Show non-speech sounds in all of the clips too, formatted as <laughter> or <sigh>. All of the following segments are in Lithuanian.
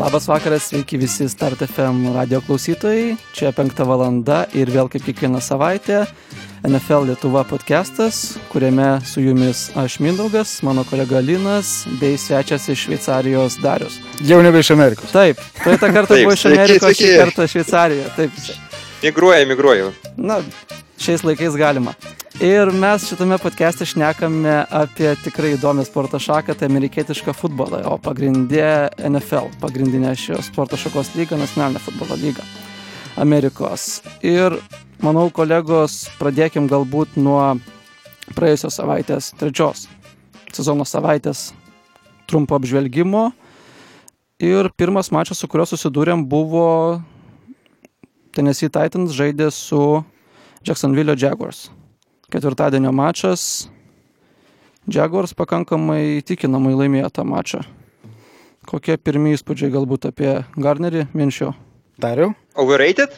Labas vakaras, sveiki visi Start FM radio klausytojai. Čia penkta valanda ir vėl kaip kiekvieną savaitę NFL Lietuva podcastas, kuriame su jumis aš Mindaugas, mano kolega Linas bei svečias iš Šveicarijos Darius. Jau nebe iš Amerikos. Taip, praeitą kartą Taip, buvo iš Amerikos, šį kartą Šveicarijoje. Taip, Migruoja, migruoju. na, šiais laikais galima. Ir mes šitame podcast'e šnekame apie tikrai įdomią sporto šaką, tai amerikietišką futbolą, o pagrindė NFL, pagrindinė šios sporto šakos lyga, nacionalinė futbolo lyga Amerikos. Ir manau, kolegos, pradėkim galbūt nuo praėjusios savaitės, trečios sezono savaitės trumpo apžvelgimo. Ir pirmas mačas, su kuriuo susidūrėm, buvo Tennessee Titans žaidė su Jacksonville Jaguars. Ketvirtadienio mačas. Jaguars pakankamai įtikinamai laimėjo tą mačą. Kokie pirmieji įspūdžiai galbūt apie Garnerį Minšio? Dariau? Overrated?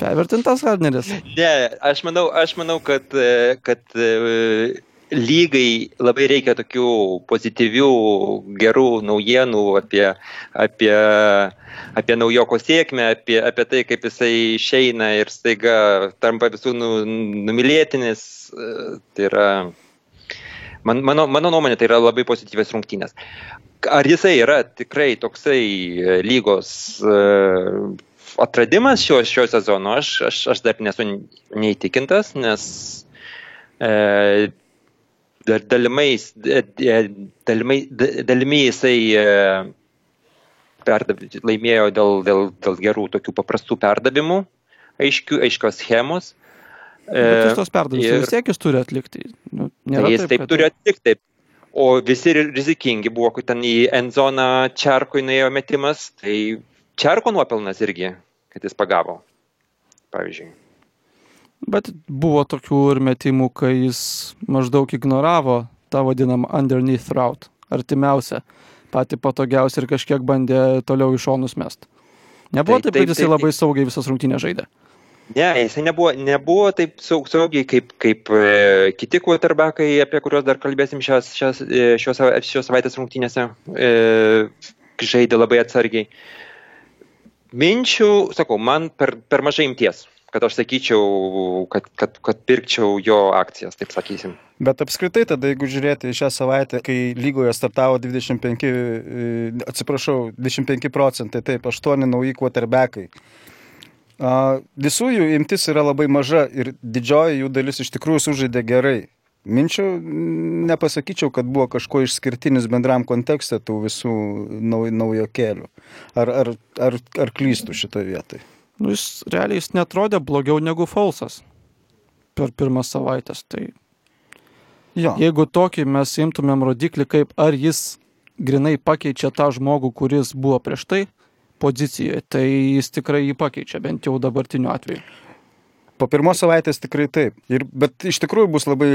Pervertintas Garneris. Ne, aš manau, aš manau kad, e, kad e, lygai labai reikia tokių pozityvių, gerų naujienų apie, apie, apie naujoko sėkmę, apie, apie tai, kaip jisai išeina ir staiga tampa visų nu, numylėtinis. Tai yra, man, mano, mano nuomonė, tai yra labai pozityvės rungtynės. Ar jisai yra tikrai toksai lygos e, atradimas šio, šio sezono, aš, aš, aš dar nesu neįtikintas, nes e, e, e, dalimai, da- dalimi jisai e, perdav, laimėjo dėl, dėl, dėl gerų tokių paprastų perdavimų, aiškių, aiškios schemos. Bet jis tos perdavimus ir- vis tiek jis turi atlikti. Nu, Tai jis taip kad- turi atlikti. Taip. O visi ri- rizikingi buvo, kai ten į Enzoną Čerkui nuėjo metimas, tai Čerko nuopelnas irgi, kad jis pagavo. Pavyzdžiui. Bet buvo tokių ir metimų, kai jis maždaug ignoravo tą vadinamą underneath route, artimiausią, patį patogiausią ir kažkiek bandė toliau iš šonus mest. Nebuvo Taip, taip, taip, kad jisai taip, labai saugiai visas rungtynės žaidė. Ne, jisai nebuvo, nebuvo taip saug- saugiai kaip, kaip e, kiti quarterbackai, apie kuriuos dar kalbėsim šios, šios, e, šios, šios savaitės rungtynėse. E, žaidė labai atsargiai. Minčių, sakau, man per, per mažai imties, kad aš sakyčiau, kad, kad, kad pirkčiau jo akcijas, taip sakysim. Bet apskritai tada, jeigu žiūrėti šią savaitę, kai lygoje startavo 25, e, atsiprašau, 25 procentai, taip, 8 nauji quarterbackai. Visų jų imtis yra labai maža ir didžioji jų dalis iš tikrųjų sužaidė gerai. Minčių nepasakyčiau, kad buvo kažko išskirtinis bendram kontekste tų visų nauj, naujo kelių. Ar, ar, ar, ar klystų šitoje vietoje? Nu, jis realiai jis netrodė blogiau negu Falsas per pirmas savaitės. Tai Jo. jeigu tokį mes imtumėm rodiklį, kaip ar jis grinai pakeičia tą žmogų, kuris buvo prieš tai pozicijoje, tai jis tikrai jį pakeičia, bent jau dabartiniu atveju. Po pirmos savaitės tikrai taip. Ir, bet iš tikrųjų bus labai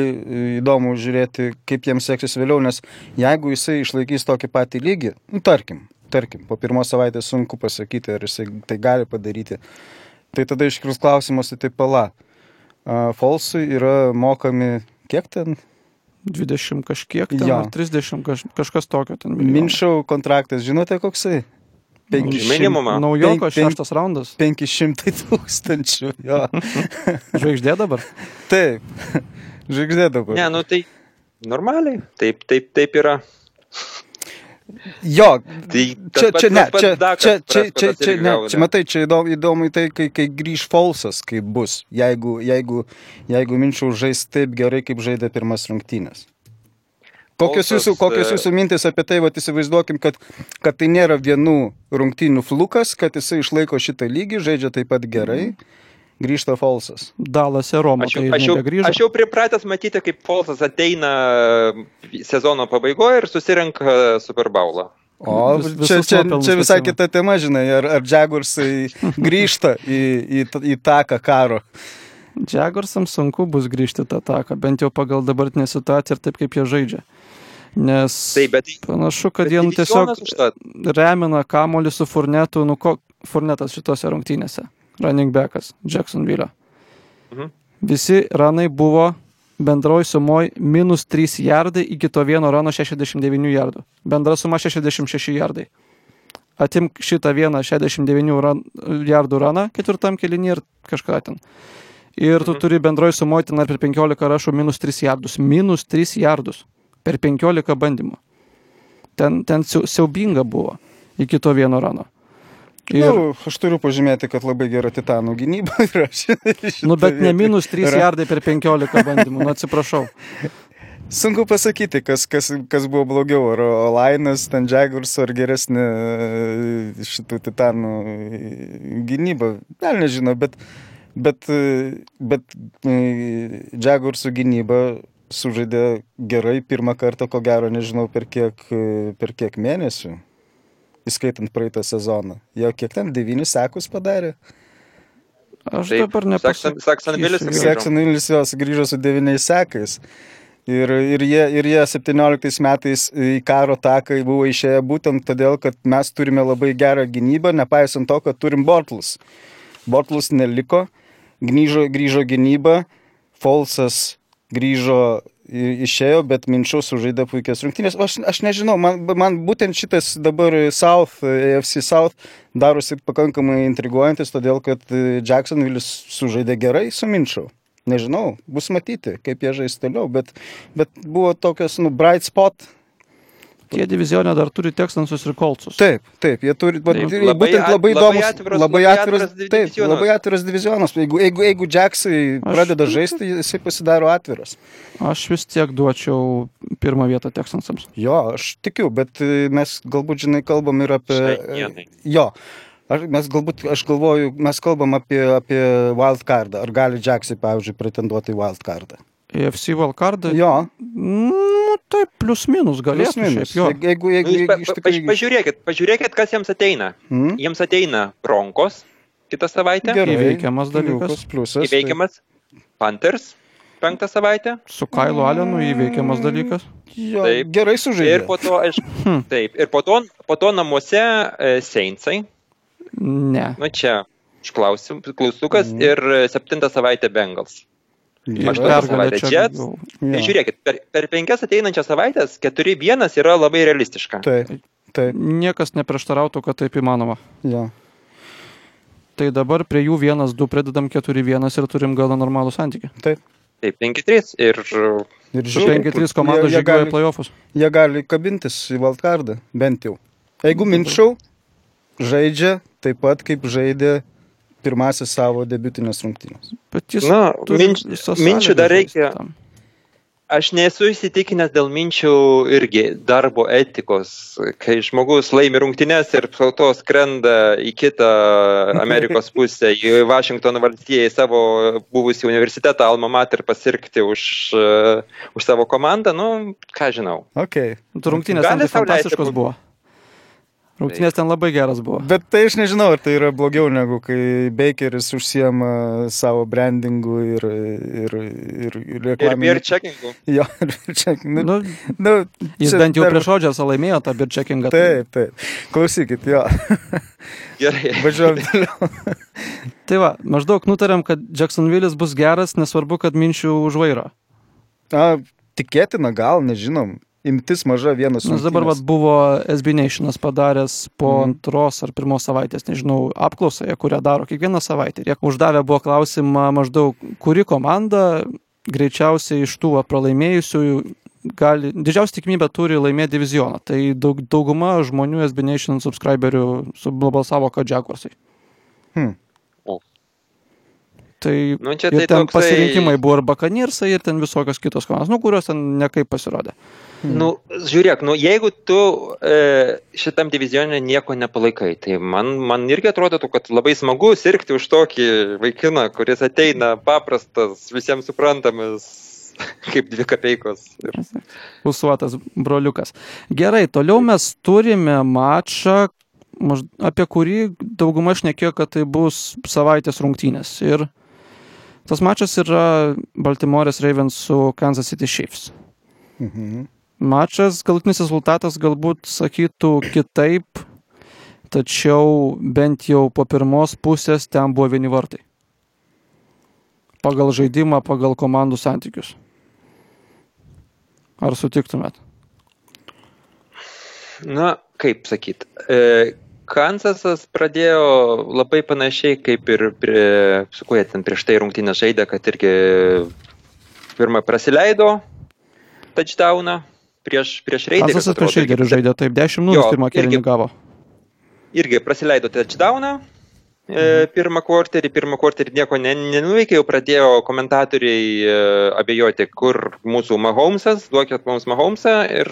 įdomu žiūrėti, kaip jiems seksis vėliau, nes jeigu jisai išlaikys tokį patį lygį, nu, tarkim, tarkim, po pirmos savaitės sunku pasakyti, ar jisai tai gali padaryti. Tai tada iškils klausimas, tai pala. A, Falsui yra mokami kiek ten? 20 kažkiek, ten, Jo. ar 30 kaž, kažkas tokio ten. milijonų. Minšau kontraktas, žinote koksai? Minimumą. Naujoko šeštas raundas. 500 tūkstančių. Jo. <laughs> Žvaigždė dabar. Taip. Žvaigždė dabar. Ne, nu tai normaliai, taip, taip, taip yra. Jo, Tai čia, pats- čia, ne, čia, Dakas čia, čia, čia, čia, ne, čia, matai, čia įdomu, įdomu tai, kai, kai grįž Falsas, kaip bus, jeigu, jeigu, jeigu Minčiau žais taip gerai, kaip žaidė pirmas rungtynės. Kokios jūsų, kokios e, jūsų mintis apie tai, vat įsivaizduokim, kad, kad tai nėra vienų rungtynių flukas, kad jisai išlaiko šitą lygį, žaidžia taip pat gerai, grįžta Falsas. Dalase Romo, Aš jau, kai aš, jau, aš jau pripratęs matyti, kaip Folsas ateina sezono pabaigoje ir susirenka Super Bowlą. O Vis- čia, čia, čia visai kita tema, žinai, ar, ar Jaguarsai <laughs> grįžta į, į, į taką karo. Jaguarsams sunku bus grįžti tą taką, bent jau pagal dabartinę situaciją ir taip, kaip jie žaidžia. Nes Taip, bet, panašu, kad bet jie nu, tiesiog remina kamolį su Furnetu, nu ko Furnetas šitose rungtynėse. Running backas Jacksonville. Mhm. Visi ranai buvo bendroji sumoji minus 3 jardai iki to vieno rano 69 jardų. Bendra suma 66 jardai. atimk šitą vieną 69 ran, jardų raną ketvirtam kelinį ir kažką ten. Ir tu Mhm. turi bendroji sumuoti ten per 15 rašų minus 3 jardus. Minus 3 jardus per 15 bandymų. Ten, ten siau- siaubinga buvo iki to vieno rano. Ir, Ir... Nu, aš turiu pažymėti, kad labai gera titanų gynyba <laughs> yra. nu, bet ne minus 3 Yra- jardai per 15 bandymų, nu atsiprašau. <laughs> Sunku pasakyti, kas, kas, kas buvo blogiau, ar Olainas, ten Jaguars, ar geresnė e, šitų titanų e, gynyba. Gal nežinau, bet, bet, e, bet Jaguarsų gynyba sužaidė gerai pirmą kartą, ko gero, nežinau per kiek, per kiek mėnesių, įskaitant praeitą sezoną. Jau kiek ten, devynis sekus padarė. Aš Taip, dabar nepasakysiu. Saxonvillis jo. sugrįžo. Seksonilis jos grįžo su devyniais sekais. Ir, ir, jie, ir jie 17 metais į karo taką buvo išėję būtent todėl, kad mes turime labai gerą gynybą, nepaisant to, kad turim Bortlus. Bortlus neliko, grįžo, grįžo gynyba, Folsas grįžo, išėjo, bet Minčiau sužaidė puikias rungtynės. Aš, aš nežinau, man, man būtent šitas dabar South, AFC South darosi pakankamai intriguojantis, todėl kad Jacksonville'is sužaidė gerai su Minčiau. Nežinau, bus matyti, kaip jie žais toliau, bet, bet buvo tokios, nu, bright spot. Tie divizionė dar turi Texansus ir Coltsus. Taip, taip, jie turi, Taip. Labai būtent labai labai įdomus, atviras- labai labai atviras, atviras taip, labai atviras divizionas. Jeigu, jeigu, jeigu Jacksai pradeda žaisti, jisai pasidaro atviras. Aš vis tiek duočiau pirmą vietą Texansams. Jo, aš tikiu, bet e, mes galbūt, žinai, kalbam ir apie... Dienai. Jo. Ar mes galbūt, aš galvoju, mes kalbam apie, apie wildcardą. Ar gali Jacksai, pavyzdžiui, pretenduoti į wildcardą? AFC Valkardą. Jo, Nu, taip, plius minus galėtų. plius minus. šiaip, jo. Jeigu, jeigu, Nu, jeigu iš pa, paž- tikrųjų... pažiūrėkit, pažiūrėkit, kas jiems ateina. Hmm? Jiems ateina Bronkos kitą savaitę, Gerai. Įveikiamas dalykas. Pliusas. įveikiamas Panthers penktą savaitę Su Kailu Alenu įveikiamas dalykas. Tai, jo, Taip. gerai sužaidė. ir po to, aišku, Hmm. taip, ir po to, po to namuose e, Seinsai, Ne. nu čia užklausim, klaustukas Mhm. ir e, septintą savaitę Bengals. Jets. jau. Jo. Tai žiūrėkit, per, per penkias ateinančias savaitės 4-1 yra labai realistiška. Taip, taip, Niekas neprieštarautų, kad taip įmanoma. jo. Tai dabar prie jų 1-2 pridedam 4-1 ir turim gana normalų santykį. Taip, 5-3 ir Ir žiūrėk, 5-3 komandos žygiuoja playoffus. Jie gali kabintis į wildcardą, bent jau. Jeigu minčiau, žaidžia taip pat, kaip žaidė pirmasis savo debiutinės rungtynės. Bet jis Na, minč- minčių dar reikia- tam. aš nesu įsitikinęs dėl minčių irgi darbo etikos, kai žmogus laimi rungtynes ir po to skrenda į kitą Amerikos <laughs> pusę, į Vašingtono valstiją, į savo buvusį universitetą Alma Mater pasirgti už, uh, už savo komandą, nu, ką žinau. Okay. Tu rungtynės tai fantastiškos buvo. Rungtynės ten labai geras buvo. Bet tai aš nežinau, ar tai yra blogiau negu kai Bakeris užsiema savo brandingu ir, ir, ir, ir Ir beer checkingu. <laughs> Jo, ir čia, nu, Nu, nu, jis čia bent jau dar- prieš Odžersą laimėjo tą birčekingą. Taip, taip. Klausykit, jo. <laughs> Gerai. Važiuojam toliau. Tai va, maždaug nutarėm, kad Jacksonville'is bus geras, nesvarbu, kad minčių už vairo. A, tikėtina, gal, nežinom. Imtis maža vienas. Nes dabar vat, buvo SB Nationas padaręs po Mhm. antros ar pirmos savaitės, nežinau, apklausą, jie kurią daro kiekvieną savaitę. Ir Jie uždavę buvo klausimą maždaug, kuri komanda greičiausiai iš tų pralaimėjusiųjų gali, didžiausia tikimybė turi laimėti divizioną. Tai daug, dauguma žmonių SB Nation subscriberių subalsavo, kad Jaguarsai. Hmm. O. Tai Nu, čia tai ten toksai- pasirinkimai buvo ir Bakanirsai, ir ten visokios kitos komandos, nu, kurios ten nekaip pasirodė. Nu, žiūrėk, nu, jeigu tu e, šitam divizionė nieko nepalaikai, tai man, man irgi atrodo, kad labai smagu sirgti už tokį vaikiną, kuris ateina paprastas, visiems suprantamas, <laughs> kaip dvi kapeikos. Ir... Usuotas broliukas. Gerai, toliau mes turime mačą, apie kurį dauguma šnekėjo, kad tai bus savaitės rungtynės. Ir tas mačas yra Baltimore's Ravens su Kansas City Chiefs. Mhm. Mačas, galutinis rezultatas galbūt sakytų kitaip, tačiau bent jau po pirmos pusės ten buvo vieni vartai. Pagal žaidimą, pagal komandų santykius. Ar sutiktumėt? Na, kaip sakyt, e, Kansasas pradėjo labai panašiai kaip ir prie, su kuo jie ten prieš tai rungtynę žaidė, kad irgi pirmą praleido touchdowną prieš, prieš Raiderius. Kansasas prieš Raiderius žaidė, taip, 10-0 Jo, pirmą kėlinį gavo. irgi praleido touchdowną. E, pirmą kvarterį, pirmą kvarterį nieko ne, nenuveikė, jau pradėjo komentatoriai e, abejoti, kur mūsų Mahomesas, duokit mums Mahomesą ir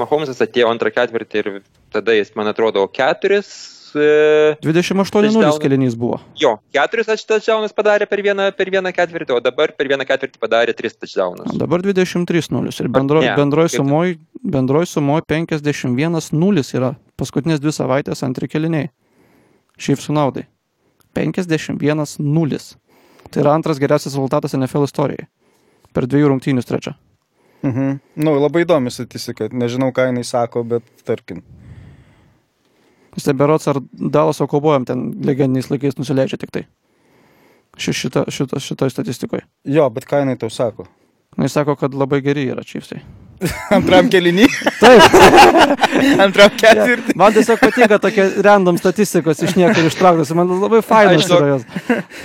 Mahomesas atėjo antrą ketvirtį ir tada jis, man atrodo, keturis, 28-0 Touchdown. kėlinys buvo. jo, keturis touchdownus padarė per vieną, per vieną ketvirtį, o dabar per vieną ketvirtį padarė tris touchdownus. Dabar 23-0 ir bendro, Ne, bendroj kaip- sumoj, bendroj sumoj 51-0 yra paskutinės dvi savaitės antri kėliniai. Šiaip su naudai. 51-0. Tai yra antras geriausias rezultatas NFL istorijai. Per dviejų rungtynių trečia. Mhm. Nu, labai įdomi statistika. Nežinau, ką jinai sako, bet tarkim. Jis tai berots ar Dalaso kovojam ten legendiniais laikais nusileidžia tik tai. Ši, šita, šita, šitoj statistikoje. Jo, bet ką jinai tau sako? Jis sako, kad labai geri yra Chiefsai. Antram kelinį, Taip, <laughs> antram ketvirtį. man tiesiog patinka tokia random statistikos iš niekur ištrauktas. Man labai fainas yra jos.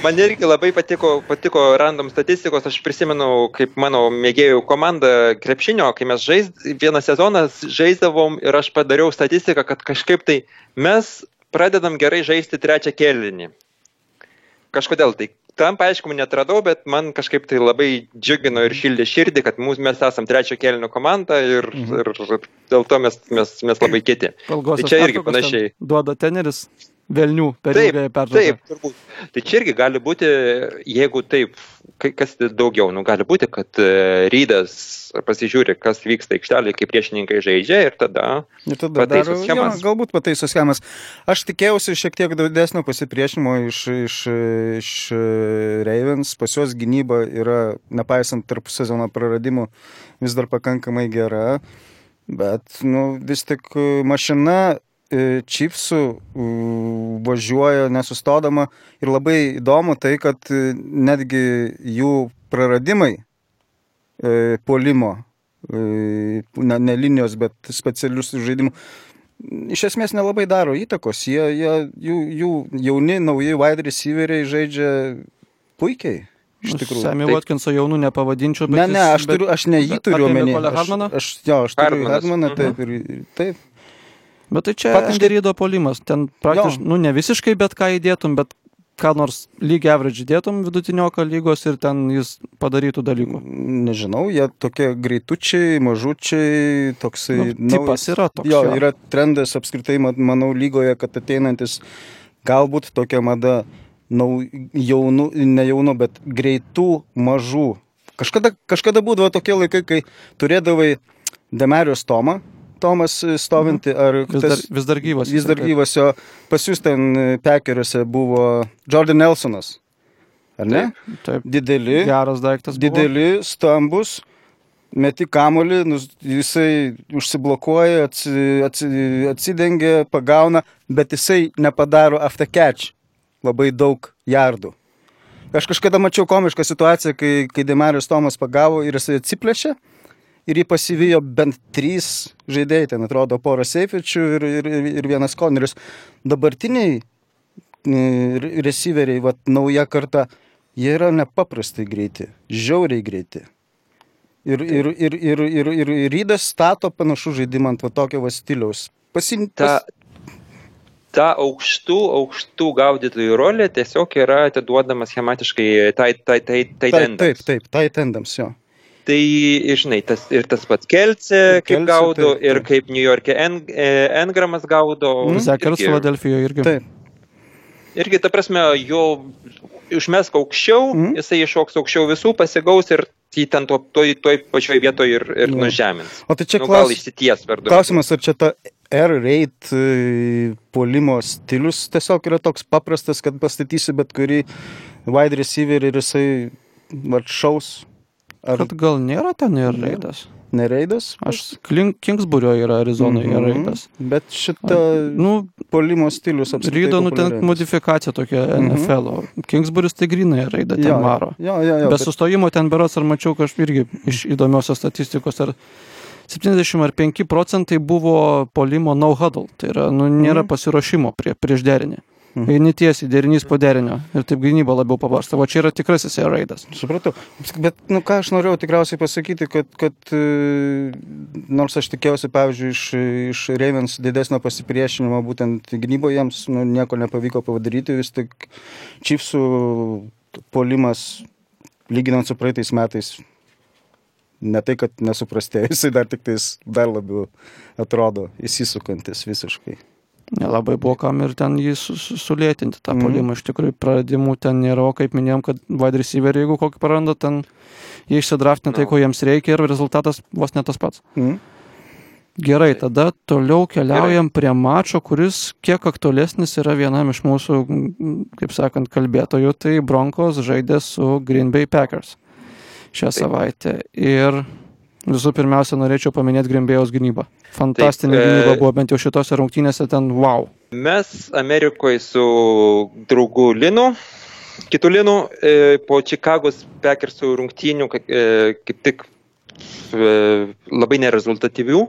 Man irgi labai patiko, patiko random statistikos, aš prisimenu, kaip mano mėgėjų komanda krepšinio, kai mes žais, vieną sezoną žaisdavom ir aš padariau statistiką, kad kažkaip tai mes pradedam gerai žaisti trečią kėlinį. Kažkodėl tai. Tam paaiškinimų netradau, bet man kažkaip tai labai džiugino ir šildė širdį, kad mūsų, mes esam trečio kėlinio komanda ir, Mhm. ir, ir dėl to mes, mes, mes labai kiti. Ilgosios Tai čia irgi panašiai. Duoda teneris velnių per Taip, ilgąją pertrauką. Taip, turbūt. Tai čia irgi gali būti, jeigu taip, kas daugiau, nu, gali būti, kad e, Rydas pasižiūri, kas vyksta aikštelėje, kaip priešininkai žaidžia ir tada Ir tada Pataiso daro, jo, schemas. galbūt pataiso schemas. Aš tikėjausi šiek tiek didesnio pasipriešinimo iš, iš, iš e, Ravens. Pas juos gynyba yra, nepaisant tarp sezono praradimų, vis dar pakankamai gera. Bet nu, vis tik e, mašina e, e, važiuoja nesustodama. Ir labai įdomu tai, kad e, netgi jų praradimai e, polimo e, ne, ne linijos, bet specialius žaidimų. Iš esmės nelabai daro įtakos. Jie, jie, jų, jų jauni, nauji wide receiveriai žaidžia puikiai. Iš tikrųjų. Sami Taip. Watkinso jaunų nepavadinčiau, bet Ne, ne, aš, turiu, aš ne jį turiu apie omeny. Mikolę Aš, aš, jo, aš turiu Hardmaną, mhm. taip, ir, ir taip. Bet tai čia Faktiškai- Angerydo polimas. Ten praktiškai, nu ne visiškai, bet ką įdėtum, bet ką nors lygiai average įdėtum vidutinioką lygos ir ten jis padarytų dalykų. Nežinau, jie tokie greitučiai, mažučiai, toksai... Nu, tipas yra toks. Jo, yra trendas apskritai, ma- manau, lygoje, kad ateinantis galbūt tokia mada nau, jaunų, ne jaunų, bet greitų, mažų. Kažkada, kažkada būdavo tokie laikai, kai turėdavai Demarius Tomą, Tomas stovinti, ar Vis dar, vis dar gyvas. vis dar taip. gyvas jo, pas jūs ten e, pekeriuose buvo Jordan Nelsonas. Ar ne? Taip, Dideli, geras daiktas. buvo. dideli, stambus, meti kamolį, nus- jisai užsiblokuoja, atsi, atsi, atsidengia, pagauna, bet jisai nepadaro after catch labai daug jardų. Aš kažkada mačiau komišką situaciją, kai, kai Demarius Tomas pagavo ir jisai atsiplėšė ir jį pasivijo bent trys žaidėjai, ten atrodo pora seifičių ir, ir, ir, vienas koneris. Dabartiniai e, receiveriai, vat, nauja karta, jie yra nepaprastai greiti, žiauriai greiti. Ir, ir, ir, ir, ir, ir, ir Rydas stato panašų žaidimą ant va tokio va stiliaus. Pasim, ta, aukštų, aukštų gaudytojų rolė tiesiog yra atiduodama schematiškai tai, tai, tai, tai taip, taip, taip, tai tendams jo. Tai, žinai, tas, ir tas pats Kelce, kaip Kelce, gaudo, taip, ir taip. kaip New York'e En, e, Engramas gaudo. Zekeris irgi- Filadelfijoje irgi. Taip, Irgi, ta prasme, jo užmesk aukščiau, mm. jisai iššoks aukščiau visų, pasigaus ir jį ten to, toj, toj pačioj vietoje ir, ir Jo. nužemins. o tai čia Nu, klaus... išsities per daug. klausimas, ar čia ta air raid e, polimo stilius tiesiog yra toks paprastas, kad pastatysi bet kurį wide receiver ir jisai vat, šaus. Ar Kad gal nėra ten ir Ne. raidas. nereidas? Aš Kingsburio yra Arizonoje Mhm. raidas. Bet šita Nu, polimo stilius apskritai. Rydo, nu ten modifikacija tokia Mhm. NFL. -o. Kingsburis tai grinai raida ten Jo, varo. Jo, jo, jo. Be bet- sustojimo ten berots ar mačiau kažkaip irgi iš įdomiosios statistikos ar 70 ar 5 procentai buvo polimo no huddle, tai yra, nu, nėra Mhm. pasiruošimo prie, prieš derinį. Mhm. Eini tiesiai, derinys po derinio ir taip gynyba labiau pavarsta. O čia yra tikrasis air raidas. Supratau. Bet, nu, ką aš norėjau tikriausiai pasakyti, kad, kad e, nors aš tikėjausi, pavyzdžiui, iš, iš Ravens didesnio pasipriešinimo būtent gynyboje, jiems nu, nieko nepavyko padaryti, vis tik Chiefsų polimas, lyginant su praeitais metais, ne tai, kad nesuprastėjo, <laughs> jisai dar tik tais dar labiau atrodo įsisukantis visiškai. Nelabai buvo kam ir ten jį su- su- sulėtinti tą Mhm. polimą. Iš tikrųjų, praradimų ten nėra, o kaip minėjom, kad wide receiver, jeigu kokį praranda, ten jie išsidraftina tai, Nu. ko jiems reikia ir rezultatas vos ne tas pats. Mm. Gerai, tada toliau keliaujam prie mačo, kuris kiek aktualesnis yra vienam iš mūsų, mm, kaip sakant, kalbėtojų, tai Broncos žaidė su Green Bay Packers šią Taip. savaitę. Ir visų pirmiausia, norėčiau paminėti Green Bay'os gynybą. Fantastinė Taip, e- gynyba buvo bent jau šitose rungtynėse ten wow. Mes Amerikoje su draugu Linu, kitų Linu, e, po Čikagos Packersų rungtynių kaip, e, kaip tik e, labai nerezultatyvių,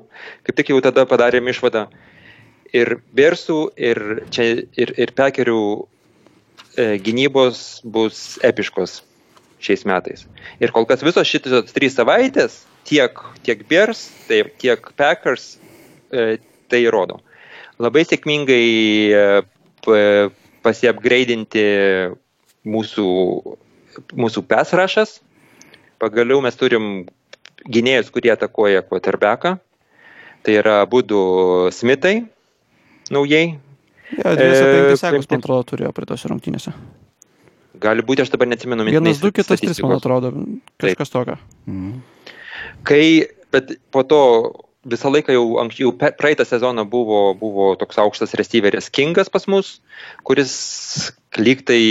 kaip tik jau tada padarėm išvadą. Ir Bersų, ir, čia, ir, ir Packerių e, gynybos bus epiškos šiais metais. Ir kol kas visos šitos trys savaitės, tiek, tiek Bears, tai tiek Packers, e, tai rodo labai sėkmingai e, pasiapgraidinti mūsų, mūsų pesrašas. Pagaliau mes turim gynėjus, kurie atakuoja quarterbacką. Tai yra būdų Smithai naujai. Ja, dviese E, penkis sekus, priimti. man atrodo, turėjo prie tos rungtynėse. Gali būti, aš dabar neatsimenu mintinai Vienas, du, kitas, tris, man atrodo. Kažkas tokio. Mm. Kai, bet po to visą laiką jau anksčiau, praeitą sezoną buvo, buvo toks aukštas receiveris Kingas pas mus, kuris lygtai,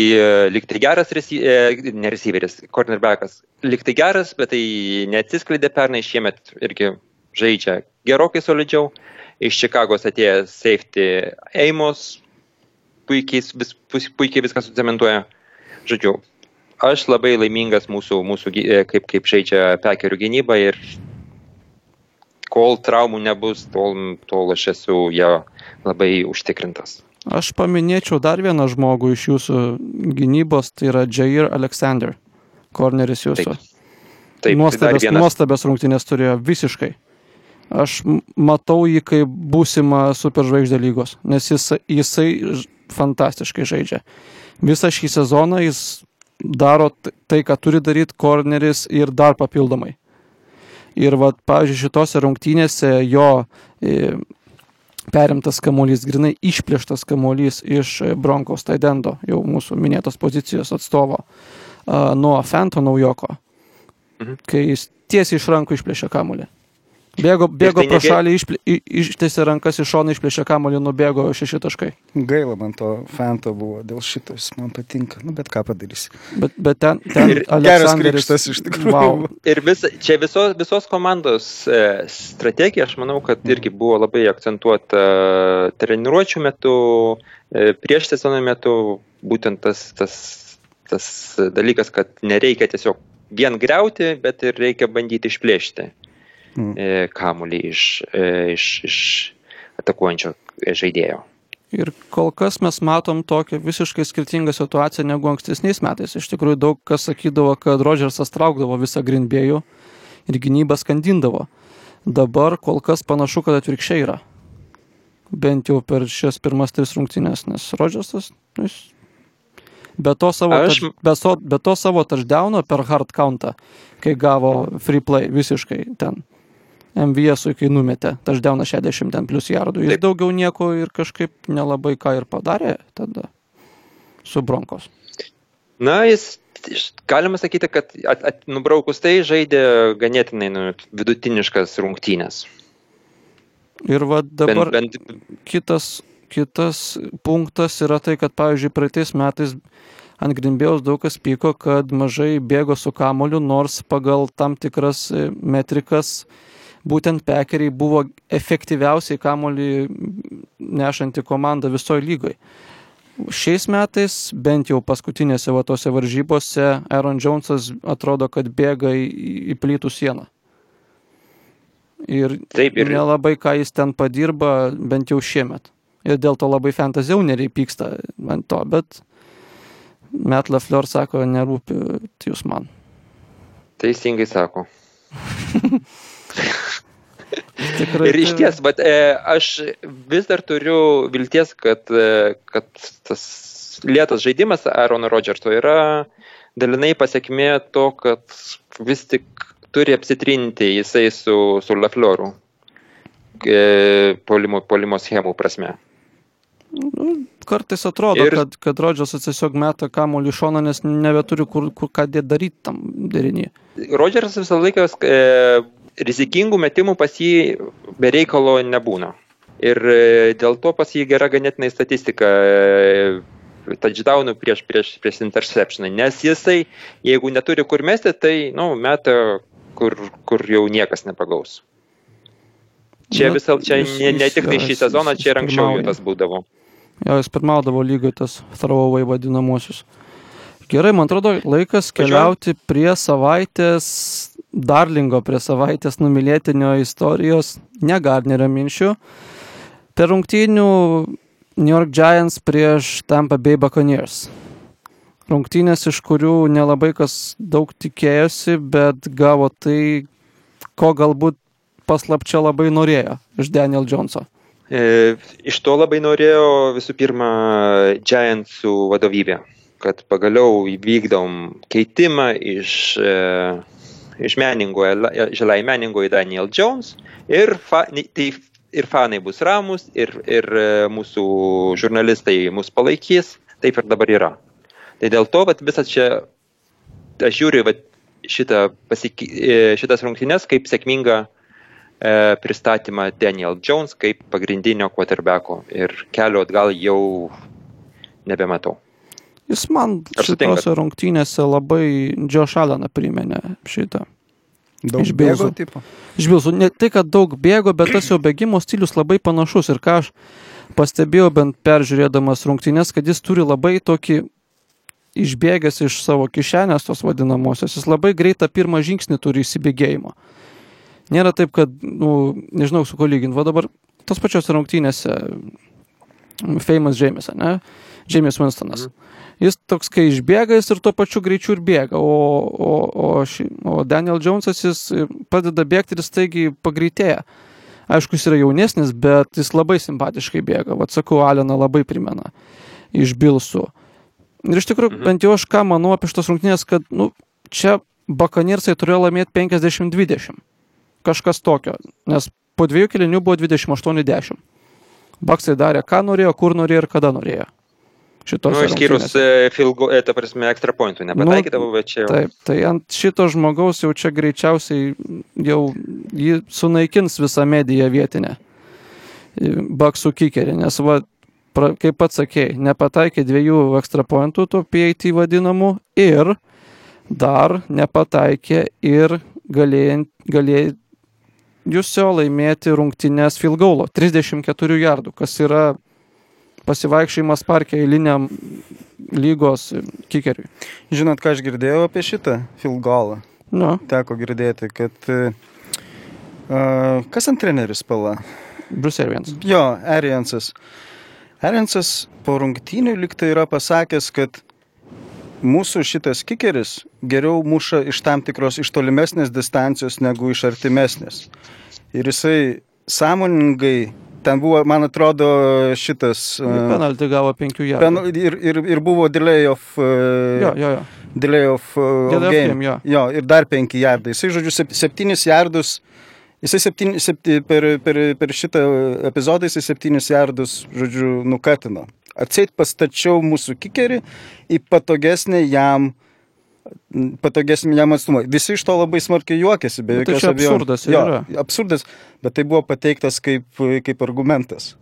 lygtai geras, e, ne receiveris, cornerbackas, lygtai geras, bet tai neatsiskleidė pernai, šiemet irgi žaidžia gerokai solidžiau. Iš Čikagos atėjęs safety Amos, puikiai, vis, puikiai viską sucementuoja. Žodžiu, aš labai laimingas mūsų, mūsų e, kaip, kaip žaidžia pekerių gynyba ir kol traumų nebus, tol, tol aš esu jo labai užtikrintas. Aš paminėčiau dar vieną žmogų iš jūsų gynybos, tai yra Jair Alexander, korneris jūsų. Taip. Taip, tai vienas. nuostabias rungtynės turėjo visiškai. Aš matau jį kaip būsimą superžvaigždę lygos, nes jis, jisai fantastiškai žaidžia. Visą šį sezoną jis daro tai, ką turi daryti korneris ir dar papildomai. Ir, vat, pavyzdžiui, šitose rungtynėse jo e, perimtas kamuolys, grinai išplėštas kamuolys iš e, Bronkos Taidendo, jau mūsų minėtos pozicijos atstovo, a, nuo Fento naujoko, Mhm. kai jis tiesiai iš rankų išplėšė kamuolį. Bėgo, bėgo tai pro negi- šalį, išplė, i- ištiesė rankas iš šono, išplėšė kamuolį, nubėgo šeši taškai. Gaila man to fanto buvo, dėl šito jis man patinka, nu bet ką padarysi. Bet, bet ten, <laughs> ten Geras krikštas iš tikrųjų. Wow. Ir vis, čia visos, visos komandos e, strategija, aš manau, kad irgi buvo labai akcentuota treniruočio metu, e, prieš sezono metu, būtent tas, tas, tas dalykas, kad nereikia tiesiog vien greuti, bet ir reikia bandyti išplėšti Mm. e, kamuolį iš, e, iš, iš atakuojančio žaidėjo. Ir kol kas mes matom tokią visiškai skirtingą situaciją negu ankstesniais metais. Iš tikrųjų daug kas sakydavo, kad Rodžersas traukdavo visą Grindbėjų ir gynybą skandindavo. Dabar kol kas panašu, kad atvirkščiai yra. Bent jau per šias pirmas tris rungtynės, nes Rodžersas, nu, jis be to savo, Aš- touch- be, so, be to savo touchdowno per hard countą, kai gavo free play visiškai ten. MVS, kai numetė touchdowną 60 ten plus jardų. Jis Taip. daugiau nieko ir kažkaip nelabai ką ir padarė tada su Bronkos. Na, jis, galima sakyti, kad at, at, nubraukus tai žaidė ganėtinai nu, vidutiniškas rungtynės. Ir va dabar Bent, bent, kitas, kitas punktas yra tai, kad, pavyzdžiui, praeitais metais ant Grimbėjaus daug kas pyko, kad mažai bėgo su kamoliu, nors pagal tam tikras e, metrikas būtent pekeriai buvo efektyviausiai kamolį nešanti komanda visoje lygoje. Šiais metais, bent jau paskutinėse va tose varžybose, Aaron Jonesas atrodo, kad bėga į, į plytų sieną. Ir, Taip, ir- nelabai ką jis ten padirba, bent jau šiemet. Ir dėl to labai fantasy owneriai pyksta ant to, bet Met Lafleur sako, nerūpi jūs man. Teisingai sako. <laughs> Tikrai. Ir iš tai- ties, bet e, aš vis dar turiu vilties, kad, e, kad tas lėtas žaidimas Aarono Rodžerso yra dalinai pasiekmė to, kad vis tik turi apsitrinti jisai su, su Laflioru e, polimo, polimo schemų prasme. Nu, kartais atrodo, Ir- kad, kad Rodžersas tiesiog meta kamuolį šoną, nes nebeturi kur, kur ką dėt daryti tam derinį. Rodžersas visą laiką e, rizikingų metimų pas jį bereikalo nebūna. Ir e, dėl to pas jį gera ganėtinai statistika e, touchdownų prieš, prieš, prieš interceptioną. Nes jisai, jeigu neturi kur mesti, tai, na, nu, meta, kur, kur jau niekas nepagaus. Čia, Na, visą, čia jis- ne, ne tik tai šį sezoną, čia ir anksčiau jau tas būdavo. Jo, jis pirmaudavo lygoje tas throwaway vadinamosius. Gerai, man atrodo, laikas keliauti prie savaitės, darlingo prie savaitės numylėtinio istorijos, ne Gardnerio minčių. Per rungtynių New York Giants prieš Tampa Bay Buccaneers. Rungtynės, iš kurių nelabai kas daug tikėjosi, bet gavo tai, ko galbūt paslapčia labai norėjo iš Daniel Joneso. E, iš to labai norėjo visų pirma Giantsų vadovybė, kad pagaliau įvykdom keitimą iš, e, iš meningo, žalai meningo į Daniel Jones ir, fa, tai, ir fanai bus ramus, ir, ir e, mūsų žurnalistai mus palaikys, taip ir dabar yra. Tai dėl to, vat, visas čia, aš žiūriu vat, šitą, pasiki, e, šitas rungtynes kaip sėkmingą e, pristatymą Daniel Jones kaip pagrindinio quarterbacko ir kelio atgal jau nebematau. Jis man šitose rungtynėse labai Josh Alleną priminė šitą. Daug Iš bėgo, tipo. Žvilgsų, ne tai, kad daug bėgo, bet tas jo bėgimo stilius labai panašus. Ir ką aš pastebėjau, bent peržiūrėdamas rungtynės, kad jis turi labai tokį išbėgęs iš savo kišenės tos vadinamosios. Jis labai greitą pirmą žingsnį turi įsibėgėjimo. Nėra taip, kad, nu, nežinau, su ko lyginti. Va dabar tos pačios rungtynėse Famous James, ne? James Winstonas. Jis toks, kai išbėga, jis ir tuo pačiu greičiu ir bėga, o, o, o, ši, o Daniel Jonesas jis padeda bėgti ir staigiai pagreitėja. Aišku, jis yra jaunesnis, bet jis labai simpatiškai bėga. Vat sakau, Aleną labai primena iš Bilsų. Ir iš tikrųjų, Mhm. bent jau aš ką manau apie šitas rungtynės, kad nu, čia Bakaniersai turėjo laimėti 50-20. Kažkas tokio. Nes po dviejų kelinių buvo 28-10. Baksai darė, ką norėjo, kur norėjo ir kada norėjo. Šitos Nu, išskyrus e, filgo, e, ta prasme, ekstra pointų nepataikydavo, bet čia jau. Taip, tai ant šito žmogaus jau čia greičiausiai jau jį sunaikins visą mediją vietinę. Baksų kikerį, nes va, pra, kaip pats sakėjai, nepataikė dviejų ekstra pointų, tų PAT vadinamų, ir dar nepataikė ir galėjant, galėjusio laimėti rungtynės filgaulo 34 jardų, kas yra pasivaikščiojimas parke eiliniam lygos kikeriui. Žinot, ką aš girdėjau apie šitą filgolą? Nu, Teko girdėti, kad... Uh, kas ant treneris pala? Bruce Arians. Jo, Ariansas. Ariansas po rungtynių liktai yra pasakęs, kad mūsų šitas kikeris geriau muša iš tam tikros, iš tolimesnės distancijos negu iš artimesnės. Ir jisai sąmoningai, ten buvo, man atrodo, šitas... uh, Penaltį gavo penkių jardų. pen, ir, ir, ir buvo delay of, uh, Jo, jo, jo. delay of, uh, of game. game, jo. jo, ir dar penki jardai. Jisai, žodžiu, sep- septynis jardus, jisai septyni, septy, per, per, per šitą epizodą jisai septynis jardus, žodžiu, nukatino. Atseit pastačiau mūsų kikerį į patogesnį jam patogesnį jam atstumą. Visi iš to labai smarkiai juokėsi, be Bet tai jokios abejonės. absurdas ir Jo, yra. Absurdas, bet tai buvo pateiktas kaip, kaip argumentas.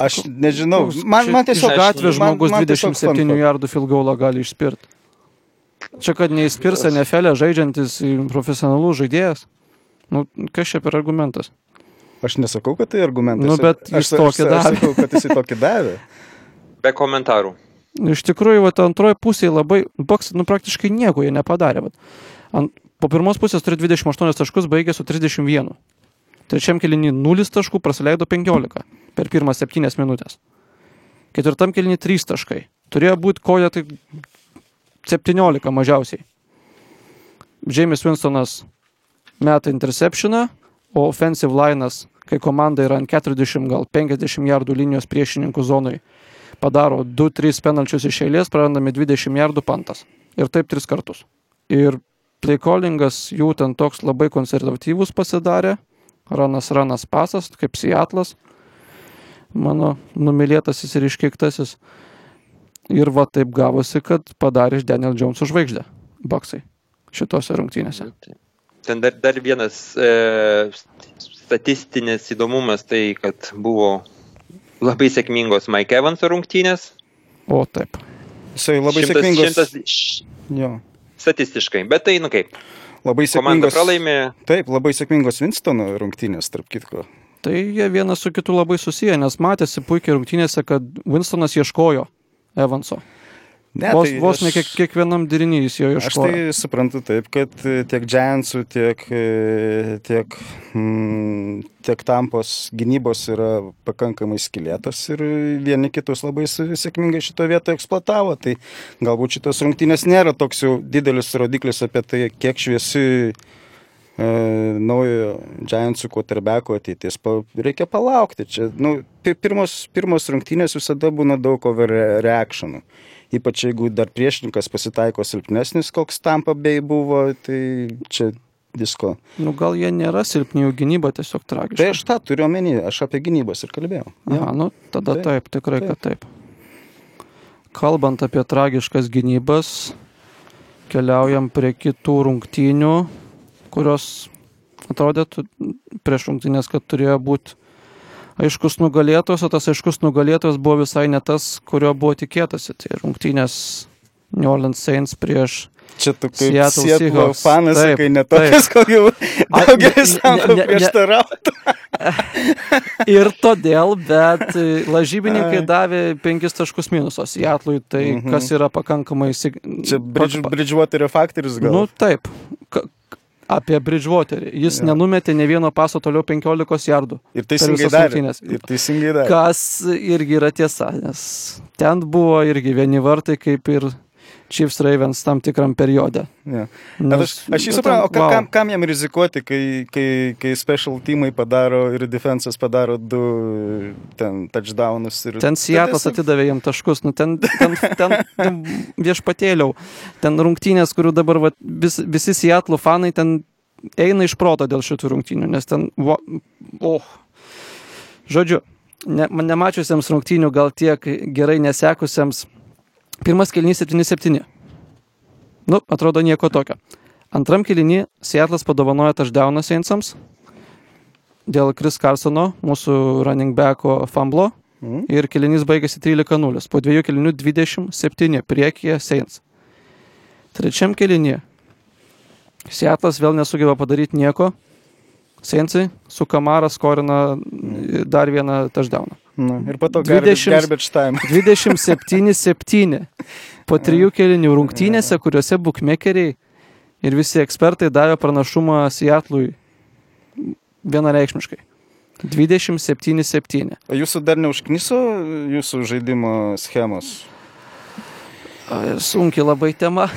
Aš nežinau, man, man tiesiog Aš- gatvės man- žmogus man tiesiog 27 fun fact. jardų filgaulą gali išspirti. Čia kad neįspirs NFL žaidžiantis profesionalų žaidėjas. Nu, kas čia per argumentas? Aš nesakau, kad tai argumentas. Nu, bet aš, jis tokį aš, davė. Aš sakau, kad jis tokį davė. Be komentarų. Iš tikrųjų, vat, antroji pusė labai, boks, nu, praktiškai nieko jie nepadarė. Vat. Ant, po pirmos pusės turi 28 taškus, baigė su 31. Trečiam kelinį 0 taškų, praleido 15 per pirmas 7 minutės. Ketvirtam kelinį 3 taškai. Turėjo būti koja tai 17 mažiausiai. James Winstonas meta interceptioną, o offensive line'as, kai komanda yra ant 40 gal 50 jardų linijos priešininkų zonai, padaro 2-3 penalčius iš eilės, prarandami 20 jardų pantas. Ir taip 3 kartus. Ir playcallingas jų ten toks labai konservatyvus pasidarė, ranas ranas pasas, kaip Seatlas, mano numylėtasis ir iškeiktasis. Ir va taip gavosi, kad padarė iš Daniel Jones'o žvaigždę Baksai šitose rungtynėse. Ten dar, dar vienas e, statistinis įdomumas tai, kad buvo labai sėkmingos Mike Evanso rungtynės. O taip. Jisai labai Šimtas- sėkmingas. šimtas- Jo. Statistiškai, bet tai, nu kaip, Labai komanda sėkmingos. pralaimė, Taip, labai sėkmingos Winstono rungtynės, tarp kitko. Tai jie vienas su kitu labai susiję, nes matėsi puikiai rungtynėse, kad Winstonas ieškojo Evanso. Ne, vos tai vos aš- ne kiek, kiekvienam dirinys jo Aš ieškojo. tai suprantu taip, kad e, tiek Giantsų, tiek, e, tiek, mm, tiek Tampos gynybos yra pakankamai skilėtos ir vieni kitus labai sėkmingai šito vietoje eksploatavo. Tai galbūt šitos rungtynės nėra toks jau didelis rodiklis apie tai, kiek šviesi e, naujojo Giantsų quarterbacko ateitis. Pa, reikia palaukti. Čia, nu, pi- pirmos, pirmos rungtynės visada būna daug overreactionų. Ypač jeigu dar priešininkas pasitaiko silpnesnis, koks tampa bei buvo, tai čia visko. Nu, gal jie nėra silpni, jų gynyba tiesiog tragiška. Tai aš tą turiu omeny, aš apie gynybas ir kalbėjau. Aha, nu, tada Taip, taip, tikrai, kad taip. Kalbant apie tragiškas gynybas, keliaujam prie kitų rungtynių, kurios atrodė prieš rungtynės, kad turėjo būti aiškus nugalėtojas, o tas aiškus nugalėtojas buvo visai ne tas, kurio buvo tikėtasi. Tai rungtynės New Orleans Saints prieš Čia tu kaip Seahawks. fanas, Taip, sakai, ne tokias, kokį A, daugelis sako prieštarautų. <laughs> Ir todėl, bet e, lažybininkai Ai. davė penkis taškus minusos Seatlui, tai Mhm. kas yra pakankamai... sig- Čia pa- Bridgewaterio faktorius gal. Nu, taip. Ka- apie Bridgewaterį. Jis Jo. nenumetė ne vieno paso toliau 15 jardų. ir teisingai darė. Ir teisingai darė. Kas irgi yra tiesa, nes ten buvo irgi vieni vartai kaip ir Chiefs Ravens tam tikram periode. Ja. Bet aš, aš jį bet suprantu, o ka, wow. kam, kam jam rizikuoti, kai, kai, kai special teamai padaro ir defensas padaro du ten touchdownus. Ir, Ten tiesiog- atidavė jam taškus, nu ten, ten, ten, ten viešpatėliau, ten rungtynės, kurių dabar va, vis, visi Seatlo fanai ten eina iš proto dėl šitų rungtynių, nes ten, va, oh. Žodžiu, ne, nemačiusiems rungtynių gal tiek gerai nesekusiems, pirmas kelnys 7-7. Nu, atrodo nieko tokio. Antram kelnį Seatlas padovanojo touchdowną Saintsams dėl Chris Carsono, mūsų running backo fumblo Mhm. ir kelinys baigėsi 13-0. Po dviejų kelinių 27 priekyje Saints. Trečiam kelinį Seatlas vėl nesugeba padaryti nieko. Saintsai su Kamara skorina dar vieną touchdowną. Na, ir po to 20 garbage time. <laughs> 27-7 po trijų kelinių rungtynėse, kuriuose bookmakeriai ir visi ekspertai davė pranašumą Seatlui vienareikšmiškai. 27-7. O jūsų dar neužkniso jūsų žaidimo schemos? A, Sunkiai labai tema. <laughs>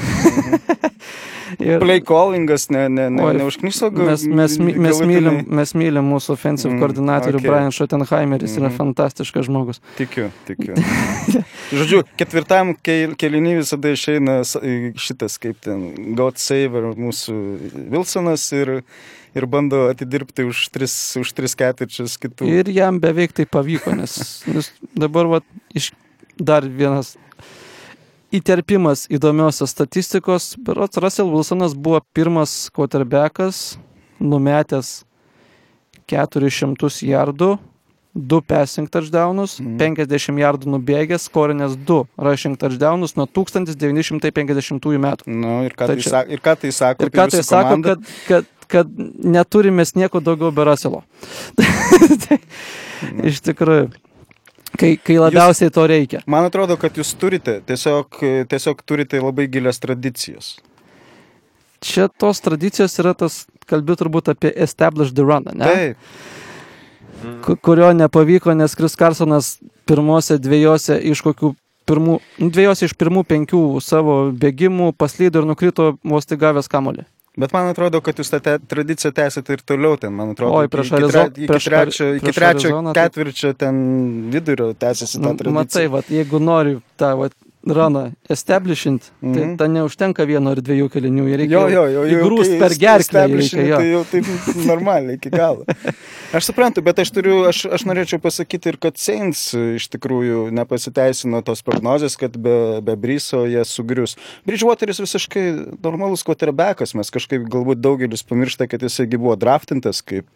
Ir Play callingas ne, ne, ne, neužkniso gal? mes, mes, mes, mylim, mes mylim mūsų offensive Mm, koordinatorių okay. Brian Schottenheimeris, yra Mhm. fantastiškas žmogus. Tikiu, tikiu. <laughs> Žodžiu, ketvirtam kelinį visada išeina šitas kaip ten God Saver mūsų Wilsonas ir, ir bando atidirbti už tris, už tris ketvirčius kitų. Ir jam beveik tai pavyko, nes, nes dabar va, iš dar vienas įterpimas įdomiosios statistikos. Berots Russell Wilsonas buvo pirmas quarterbackas, numetęs 400 jardų, 2 passing touchdownus, Mhm. 50 jardų nubėgęs, skorinęs 2 rushing touchdownus nuo 1950 metų. Nu, ir, ką Tai čia- sa, ir ką tai sako? Ir ką tai sako, komandą? kad, kad, kad neturime nieko daugiau be Raselo. tai, <laughs> iš tikrųjų, kai, kai labiausiai to reikia. Man atrodo, kad jūs turite, tiesiog, tiesiog turite labai gilias tradicijas. čia tos tradicijos yra tas, kalbėjau turbūt apie established the run, ne? Taip, Ku- kurio nepavyko, nes Kris Karsonas pirmose dviejose iš kokių pirmų, dviejose iš pirmų penkių savo bėgimų paslydo ir nukrito vos tik gavęs kamolį. Bet man atrodo, kad jūs tą te, tradiciją tęsite ir toliau ten, man atrodo. Oi, prieš iki, Arizo- tre- iki prieš trečio, iki trečio Arizoną tai- ketvirčio ten vidurio tęsiasi ta Nu, tradicija. matai, vat, jeigu nori tą vat, raną establishint, tai Mhm. ta neužtenka vieno ar dviejų kelinių, jie reikia Jo, jo, jo, jau įgrūst kai per gerklę. Reikia, jo. Tai jau taip normaliai iki galo. <laughs> Aš suprantu, bet aš turiu, aš, aš norėčiau pasakyti ir kad Saints iš tikrųjų nepasiteisino tos prognozės, kad be, be Bryso jie sugrius. Bridgewateris visiškai normalus quarterbackas, mes kažkaip galbūt daugelis pamiršta, kad jisai buvo draftintas kaip,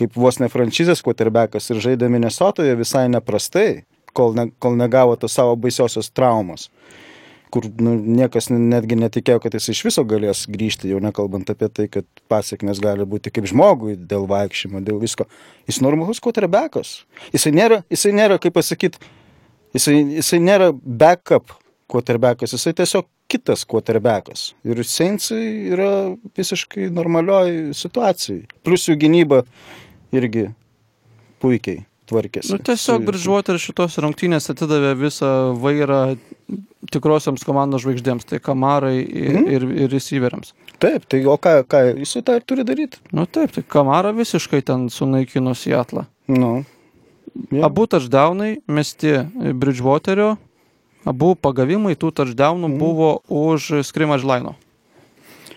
kaip vos ne franšizės quarterbackas ir žaidė Minnesotoje visai neprastai, kol, ne, kol negavo tos savo baisiosios traumos kur nu, niekas netgi netikėjo, kad jis iš viso galės grįžti, jau nekalbant apie tai, kad pasiekmes gali būti kaip žmogui dėl vaikščiojimo, dėl visko. Jis normalus quarterbackas. Jisai nėra, jisai nėra kaip pasakyti, jisai, jisai nėra backup quarterbackas, jisai tiesiog kitas quarterbackas. Ir Saintsai yra visiškai normalioj situacijai. Plus jų gynyba irgi puikiai tvarkėsi. Nu, tiesiog Bridgewater šitos rungtynės atidavė visą vairą tikrosioms komandos žvaigždėms, tai kamarai ir, Mhm. ir, ir receiveriams. Taip, tai o ką, ką jisai tą ir turi daryti? Nu taip, tai kamara visiškai ten sunaikino Seattle. Nu. Jo. Abu touchdownai mesti Bridgewaterio, abu pagavimai tų touchdownų Mhm. buvo už scrimmage line.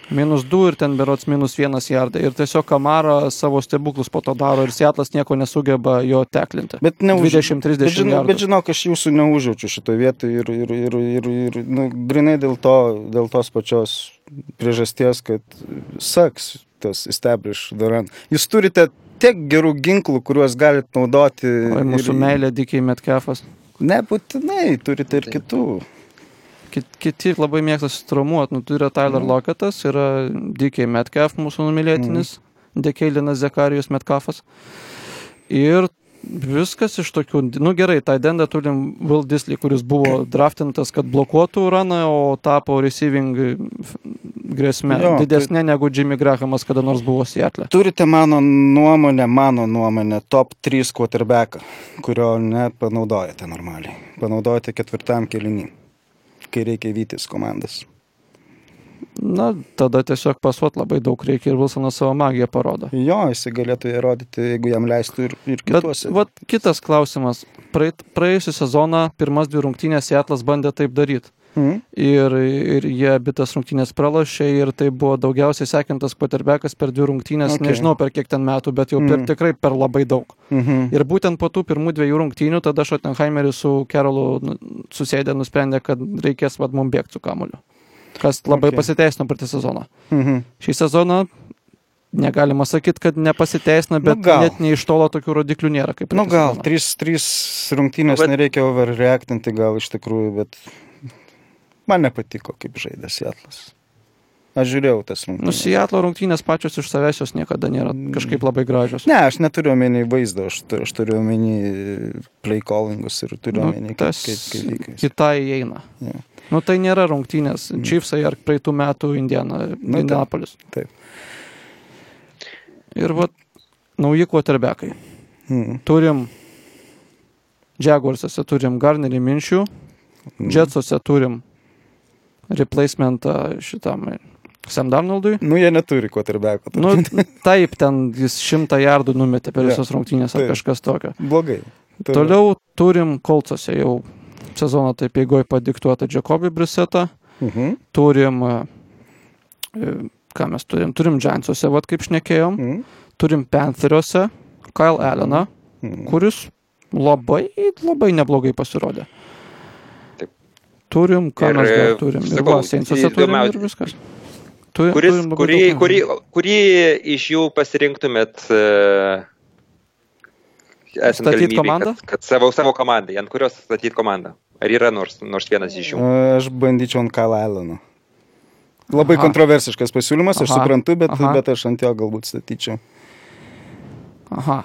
Minus 2 ir ten berots minus 1 jardai. Ir tiesiog Kamara savo stebuklus po to daro ir Seatlas nieko nesugeba jo teklinti. Bet ne 20-30 Bet, žinau, bet žinok, aš jūsų neužjaučiu šitoje vietoje ir, ir, ir, ir, ir nu, grinai dėl, to, dėl tos pačios priežasties, kad saks tas establish run. Jūs turite tiek gerų ginklų, kuriuos galite naudoti. Oi, mūsų ir- meilė Dikiai Metkefas. Nebūtinai, turite ir kitų. Kit- Kiti labai mėgsta sutraumuoti. Nu, tai yra Tyler Mhm. Locketas, yra Dikiai Metcalf, mūsų numylėtinis, Mhm. Dekeilinas Zekarijus Metcalfas. Ir viskas iš tokių, nu gerai, tą dendą turim Will Disley, kuris buvo draftintas, kad blokuotų raną, o tapo receiving grėsme Jo, tai- didesnė negu Jimmy Grahamas kada nors buvo Seattle. Turite mano nuomonę, mano nuomonę, top 3 quarterbacką, kurio nepanaudojate normaliai. Panaudojate ketvirtam kelinį, kai reikia vytis komandas. Na, tada tiesiog pasuot labai daug reikia ir Wilsonas savo magiją parodo. Jo, jisai galėtų įrodyti, jeigu jam leistų ir, ir Bet kituose. vat, kitas klausimas. Praeit, praėjusią sezoną pirmas dvi rungtynės Seatlas bandė taip daryti. Mhm. Ir, ir jie abi tas rungtynės pralašė ir tai buvo daugiausiai sekintas quarterbackas per dvi rungtynės, Okay. nežinau per kiek ten metų, bet jau per, Mm. tikrai per labai daug. Mhm. Ir būtent po tų pirmų dviejų rungtynių tada Schottenheimeris su Kerolu nu, susėdė, nusprendė, kad reikės vad mum bėgti su kamuliu. Kas labai Okay. pasiteisino per tą sezoną. Mhm. Šį sezoną negalima sakyti, kad nepasiteisina, bet gal. net nei iš tolo tokių rodiklių nėra. Kaip Nu praeitą gal, trys, trys rungtynės Bet- nereikia overreactinti gal iš tikrųjų, bet man nepatiko, kaip žaidė Sietlas. Aš žiūrėjau tas Nu, rungtynės. Seattle rungtynės pačios iš savęs jos niekada nėra Mm. kažkaip labai gražios. Ne, aš neturiu omeny vaizdo, aš, tu- aš turiu omeny play callingus ir turiu Nu, omeny, kaip, tas kaip, kaip vykas. į tą įeina. Jo. Nu, tai nėra rungtynės. Mm. Chiefsai ar praeitų metų Indiana, Nu, Indianapolis. taip. Ir va, nauji quarterbackai. Mhm. Turim Jaguarsuose turim Garnerį Minšių, Mhm. Jetsuose turim replacementą šitam Sam Darnoldui. Nu, jie neturi quarterbacko. Nu, taip, ten jis šimtą jardų numetė per visas rungtynės ar taip. kažkas tokio. Blogai. Toliau turim Kolcose jau sezono taip eigoj padiktuotą Jacobi Brisetą. Mhm. Turim, e, ką mes turim, turim Giantsuose, vad kaip šnekėjom. Mhm. Turim Pantheriuose Kyle Alleną, Mhm. kuris labai, labai neblogai pasirodė. Turim, ką Ir, mes dar e, turim. Ir sakau, Saints'uose turim ir viskas. Turim, Kuris, turim kurį, kurį, kurį iš jų pasirinktumėt uh, esant Statyt galimybei, komandą? Kad, kad savo, savo komandai, ant kurios statyti komandą? Ar yra nors, nors vienas iš jų? Aš bandyčiau ant Kyle Alleno. Labai Aha. kontroversiškas pasiūlymas, aš Aha. suprantu, bet, Aha. bet aš ant jo galbūt statyčiau. Aha.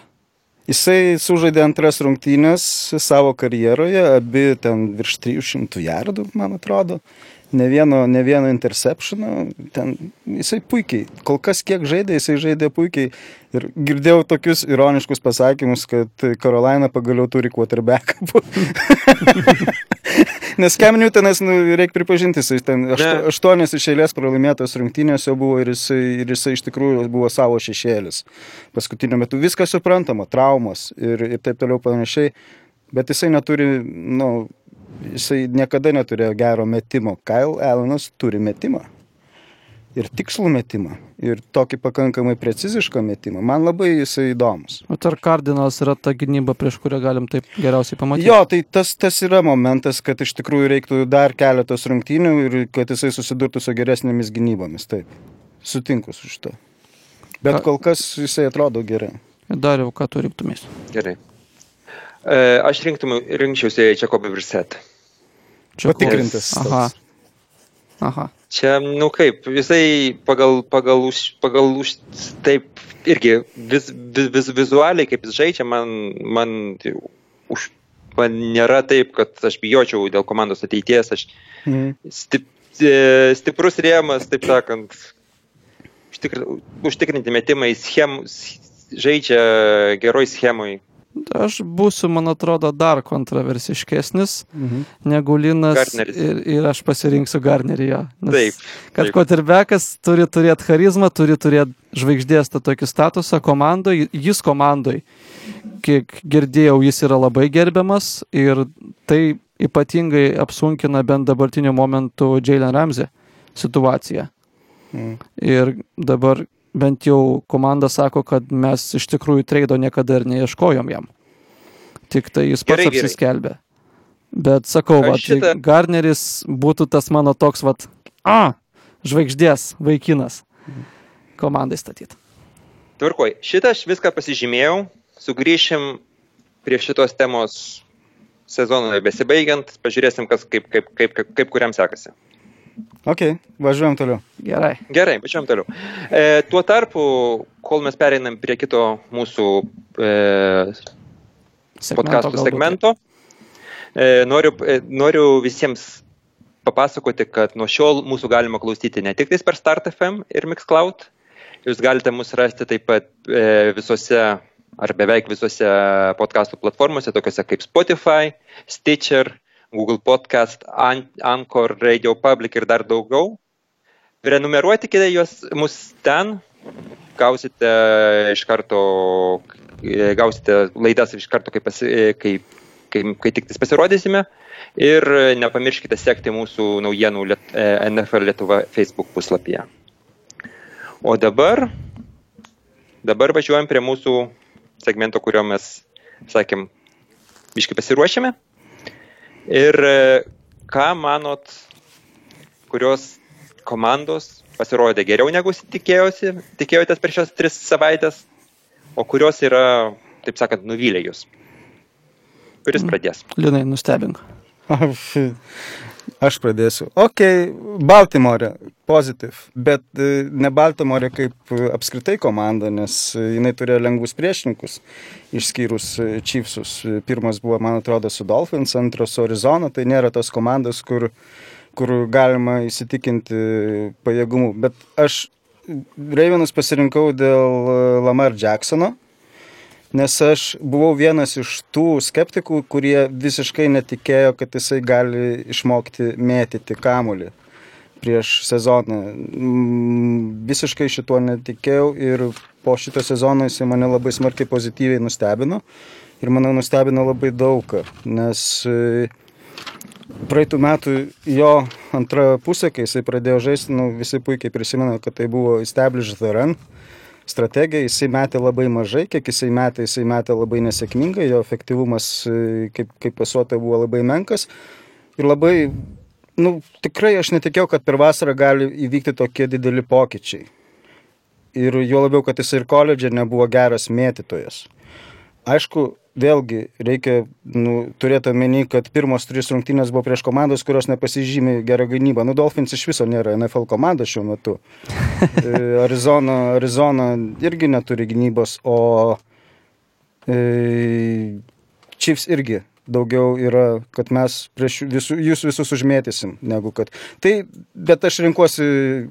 Jisai sužaidė antras rungtynės savo karjeroje, abi ten virš 300 jardų, man atrodo. Ne vieno, ne vieno interceptiono, ten jisai puikiai, kol kas kiek žaidė, jisai žaidė puikiai. Ir girdėjau tokius ironiškus pasakymus, kad Karolaina pagaliau turi quarterback. <laughs> <laughs> Nes Cam Newtonas, nu, reikia pripažinti, jisai ten aštu, aštuonias iš eilės pralaimėtos rungtynės jau buvo ir jisai, ir jisai iš tikrųjų buvo savo šešėlis. Paskutiniu metu viskas suprantama, traumos ir, ir taip toliau panašiai, bet jisai neturi, nu, jisai niekada neturėjo gero metimo. Kyle Allenas turi metimą ir tikslų metimą, ir tokį pakankamai precizišką metimą. Man labai jisai įdomus. O ar Cardinalas yra ta gynyba, prieš kurią galim taip geriausiai pamatyti? Jo, tai tas, tas yra momentas, kad iš tikrųjų reiktų dar keletos rungtynių ir kad jisai susidurtų su geresnėmis gynybomis. Taip, sutinku su šito. Bet kol kas jisai atrodo gerai. Dariau, ką tu rinktumės? Gerai. E, aš rinktum, rinkčiausi Čekobį Virset. Patikrintas. Aha. Aha. Čia, nu kaip, jisai pagal, pagal, už, pagal už, taip, irgi vis, vis, vis, vizualiai, kaip jis žaidžia, man, man, už, man nėra taip, kad aš bijočiau dėl komandos ateities. Aš Mhm. stip, e, stiprus rėmas, taip sakant, užtikr, užtikrinti metimai, schem, žaidžia geroj schemoj. Aš būsiu, man atrodo, dar kontroversiškesnis Mhm. negu Linas Gardneris. ir, ir aš pasirinksiu Garnerį jo. Nes Taip, Kad quarterbackas turi turėti charizmą, turi turėti žvaigždės tą tokį statusą komandoje, jis komandai, kiek girdėjau, jis yra labai gerbiamas ir tai ypatingai apsunkina bent dabartiniu momentu Jalen Ramsey situaciją. Mhm. Ir dabar bent jau komanda sako, kad mes iš tikrųjų treido niekada ir neieškojom jam. Tik tai jis pats Gerai, gerai. apsiskelbė. Bet sakau, va, šitą- Garneris būtų tas mano toks, va, a, žvaigždės vaikinas komandai statyti. Tvarkoj, šitą aš viską pasižymėjau, sugrįšim prie šitos temos sezonui besibaigiant, pažiūrėsim, kas, kaip, kaip, kaip, kaip, kaip kuriam sekasi. Ok, važiuojam toliau. Gerai. Gerai, važiuojam toliau. E, tuo tarpu, kol mes pereinam prie kito mūsų e, podkastų galbūt. segmento. E, noriu, e, noriu visiems papasakoti, kad nuo šiol mūsų galima klausyti ne tik per Start FM ir Mixcloud. Jūs galite mus rasti taip pat e, visose ar beveik visose podkastų platformose, tokiuose kaip Spotify, Stitcher, Google Podcast, An Anchor, Radio Public ir dar daugiau. Prenumeruotikite juos mus ten, gausite iš karto, e, gausite laidas iš karto, kai, pasi, e, kai, kai, kai tik pasirodysime. Ir e, nepamirškite sekti mūsų naujienų Liet, e, NFL Lietuva Facebook puslapyje. O dabar, dabar važiuojam prie mūsų segmento, kurio mes, sakėm, biškai pasiruošėme. Ir e, ką manot, kurios komandos pasirodė geriau negu tikėjosi, tikėjotės per šias tris savaitės, o kurios yra, taip sakant, nuvylė jūs. Kuris pradės? Linai, nustebink. <laughs> Aš pradėsiu. Ok, Baltimore, pozitiv, bet e, ne Baltimore kaip e, apskritai komanda, nes e, jinai turėjo lengvus priešininkus, išskyrus Chiefsus. Pirmas buvo, man atrodo, su Dolphins, antras su Arizona, tai nėra tos komandos, kur, kur galima įsitikinti pajėgumų. Bet aš Reivenus pasirinkau dėl Lamar Jacksono nes aš buvau vienas iš tų skeptikų, kurie visiškai netikėjo, kad jisai gali išmokti mėtyti kamulį prieš sezoną. Mm, Visiškai šituo netikėjau ir po šito sezono jisai mane labai smarkiai pozityviai nustebino. Ir manau, nustebino labai daug, nes e, praeitų metų jo antra pusė, kai jisai pradėjo žaisti, nu, visi puikiai prisimena, kad tai buvo Establish the Run strategija, jisai metė labai mažai, kiek jisai metė, jisai metė labai nesėkmingai, jo efektyvumas e, kaip, kaip pasuota buvo labai menkas. Ir labai, nu, tikrai aš netikėjau, kad per vasarą gali įvykti tokie dideli pokyčiai. Ir jo labiau, kad jisai ir koledže nebuvo geras mėtytojas. Aišku, vėlgi reikia nu, turėti omeny, kad pirmos trys rungtynės buvo prieš komandas, kurios nepasižymė gerą gynybą. Nu, Dolphins iš viso nėra NFL komanda šiuo metu. <laughs> E, Arizona, Arizona irgi neturi gynybos, o E, Chiefs irgi daugiau yra, kad mes prieš visu, jūs visus užmėtysim, negu kad. Tai, bet aš rinkuosi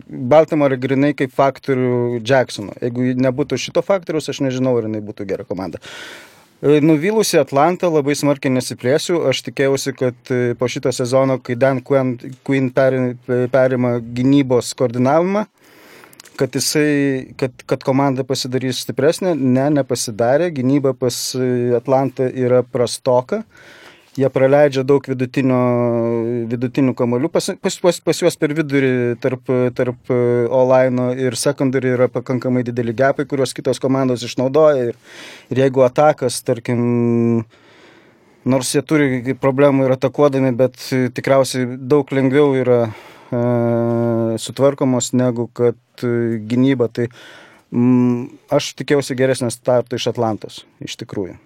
Baltimore grinai kaip faktorių Jacksono. Jeigu nebūtų šito faktorius, aš nežinau, ar jinai būtų gera komanda. E, Nuvylusi Atlantą labai smarkiai nesiplėsiu. Aš tikėjausi, kad e, po šito sezono, kai Dan Quinn, peri- perima gynybos koordinavimą, kad, jisai, kad, kad komanda pasidarys stipresnė. Ne, nepasidarė. Gynyba pas e, Atlantą yra prastoka. Jie praleidžia daug vidutinių kamolių. Pas, pas, pas, pas juos per vidurį tarp, tarp Olaino ir secondary yra pakankamai dideli gepai, kuriuos kitos komandos išnaudoja. Ir, ir jeigu atakas, tarkim, nors jie turi problemų ir atakuodami, bet tikriausiai daug lengviau yra e, sutvarkomos negu kad e, gynyba. Tai mm, aš tikėjausi geresnio starto iš Atlantos, iš tikrųjų.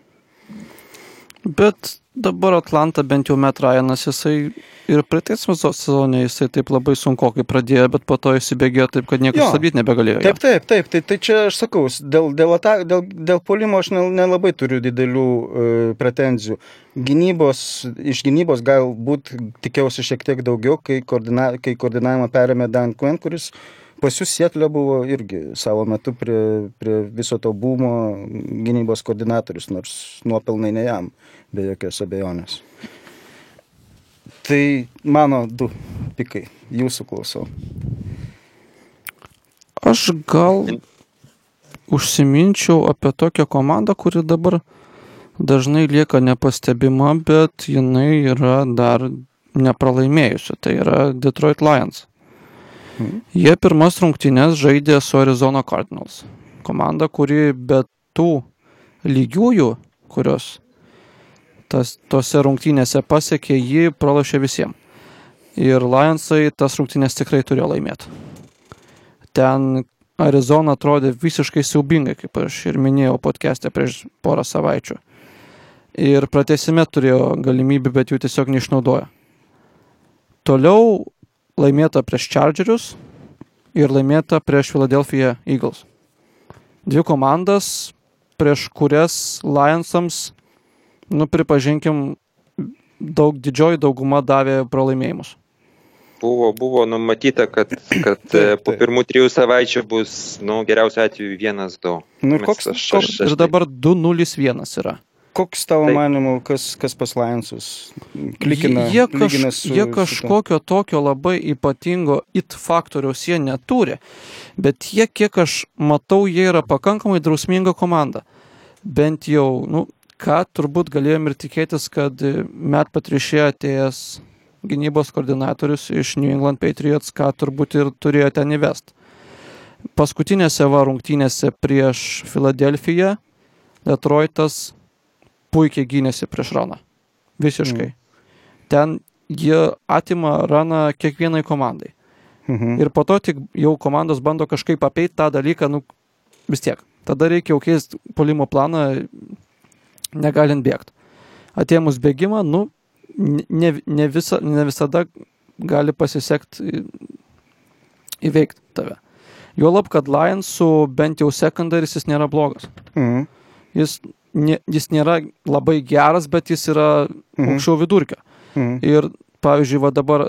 Bet dabar Atlanta bent jau Met Ryanas, jisai ir praeitais sezonė jisai taip labai sunku, kai pradėjo, bet po to įsibėgėjo taip, kad niekas stabdyti nebegalėjo. jo. Taip, taip, taip. Tai, tai čia aš sakau, dėl, dėl, ata, dėl, dėl polimo aš nel- nelabai turiu didelių e, pretenzijų. Gynybos, iš gynybos galbūt tikėjausi šiek tiek daugiau, kai, koordina, kai koordinavimą perėmė Dan Quinn, kuris pas jūs Sietlė buvo irgi savo metu prie, prie viso to būmo gynybos koordinatorius, nors nuopelnai ne jam, be jokios abejonės. Tai mano du pikai, jūsų klausau. Aš gal užsiminčiau apie tokią komandą, kuri dabar dažnai lieka nepastebima, bet jinai yra dar nepralaimėjusi. Tai yra Detroit Lions. Mhm. Jie pirmas rungtynės žaidė su Arizona Cardinals. Komanda, kuri be tų lygiųjų, kurios tas, tose rungtynėse pasiekė, ji pralašė visiems. Ir Lionsai tas rungtynės tikrai turėjo laimėti. Ten Arizona atrodė visiškai siaubingai, kaip aš ir minėjau podcast'e prieš porą savaičių. Ir pratesime turėjo galimybę, bet jų tiesiog neišnaudojo. Toliau laimėta prieš Chargerius ir laimėta prieš Philadelphia Eagles. Dvi komandas, prieš kurias Lionsams, nu pripažinkim, daug didžioji dauguma davė pralaimėjimus. Buvo, buvo numatyta, kad, kad Taip, e, po taip. pirmų trijų savaičių bus, nu, geriausiu atveju vienas, du. Nu, koks, aš- koks, aš- aš Ir dabar 2-0-1 yra. Koks tavo Taip. manimu, kas, kas pas Lionsus klikina? jie, kaž, su- jie su kažkokio tokio labai ypatingo it faktoriaus jie neturi, bet jie, kiek aš matau, jie yra pakankamai drausminga komanda. Bent jau, nu, ką turbūt galėjom ir tikėtis, kad e, Met Patrišė atėjęs gynybos koordinatorius iš New England Patriots, ką turbūt ir turėjo ten įvest. Paskutinėse va rungtynėse prieš Filadelfiją Detroitas puikiai gynėsi prieš raną. Visiškai. Ten jie atima raną kiekvienai komandai. Mhm. Ir po to tik jau komandos bando kažkaip apeiti tą dalyką, nu vis tiek. Tada reikia jau keisti polimo planą, negalint bėgti. Atėmus bėgimą, nu, ne, ne, visa, ne visada gali pasisekti įveikti tave. Juolab, kad Lionsų bent jau sekundaris jis nėra blogas. Mhm. Jis, ne, jis nėra labai geras, bet jis yra Mhm. aukščiau vidurkio. Mhm. Ir, pavyzdžiui, va dabar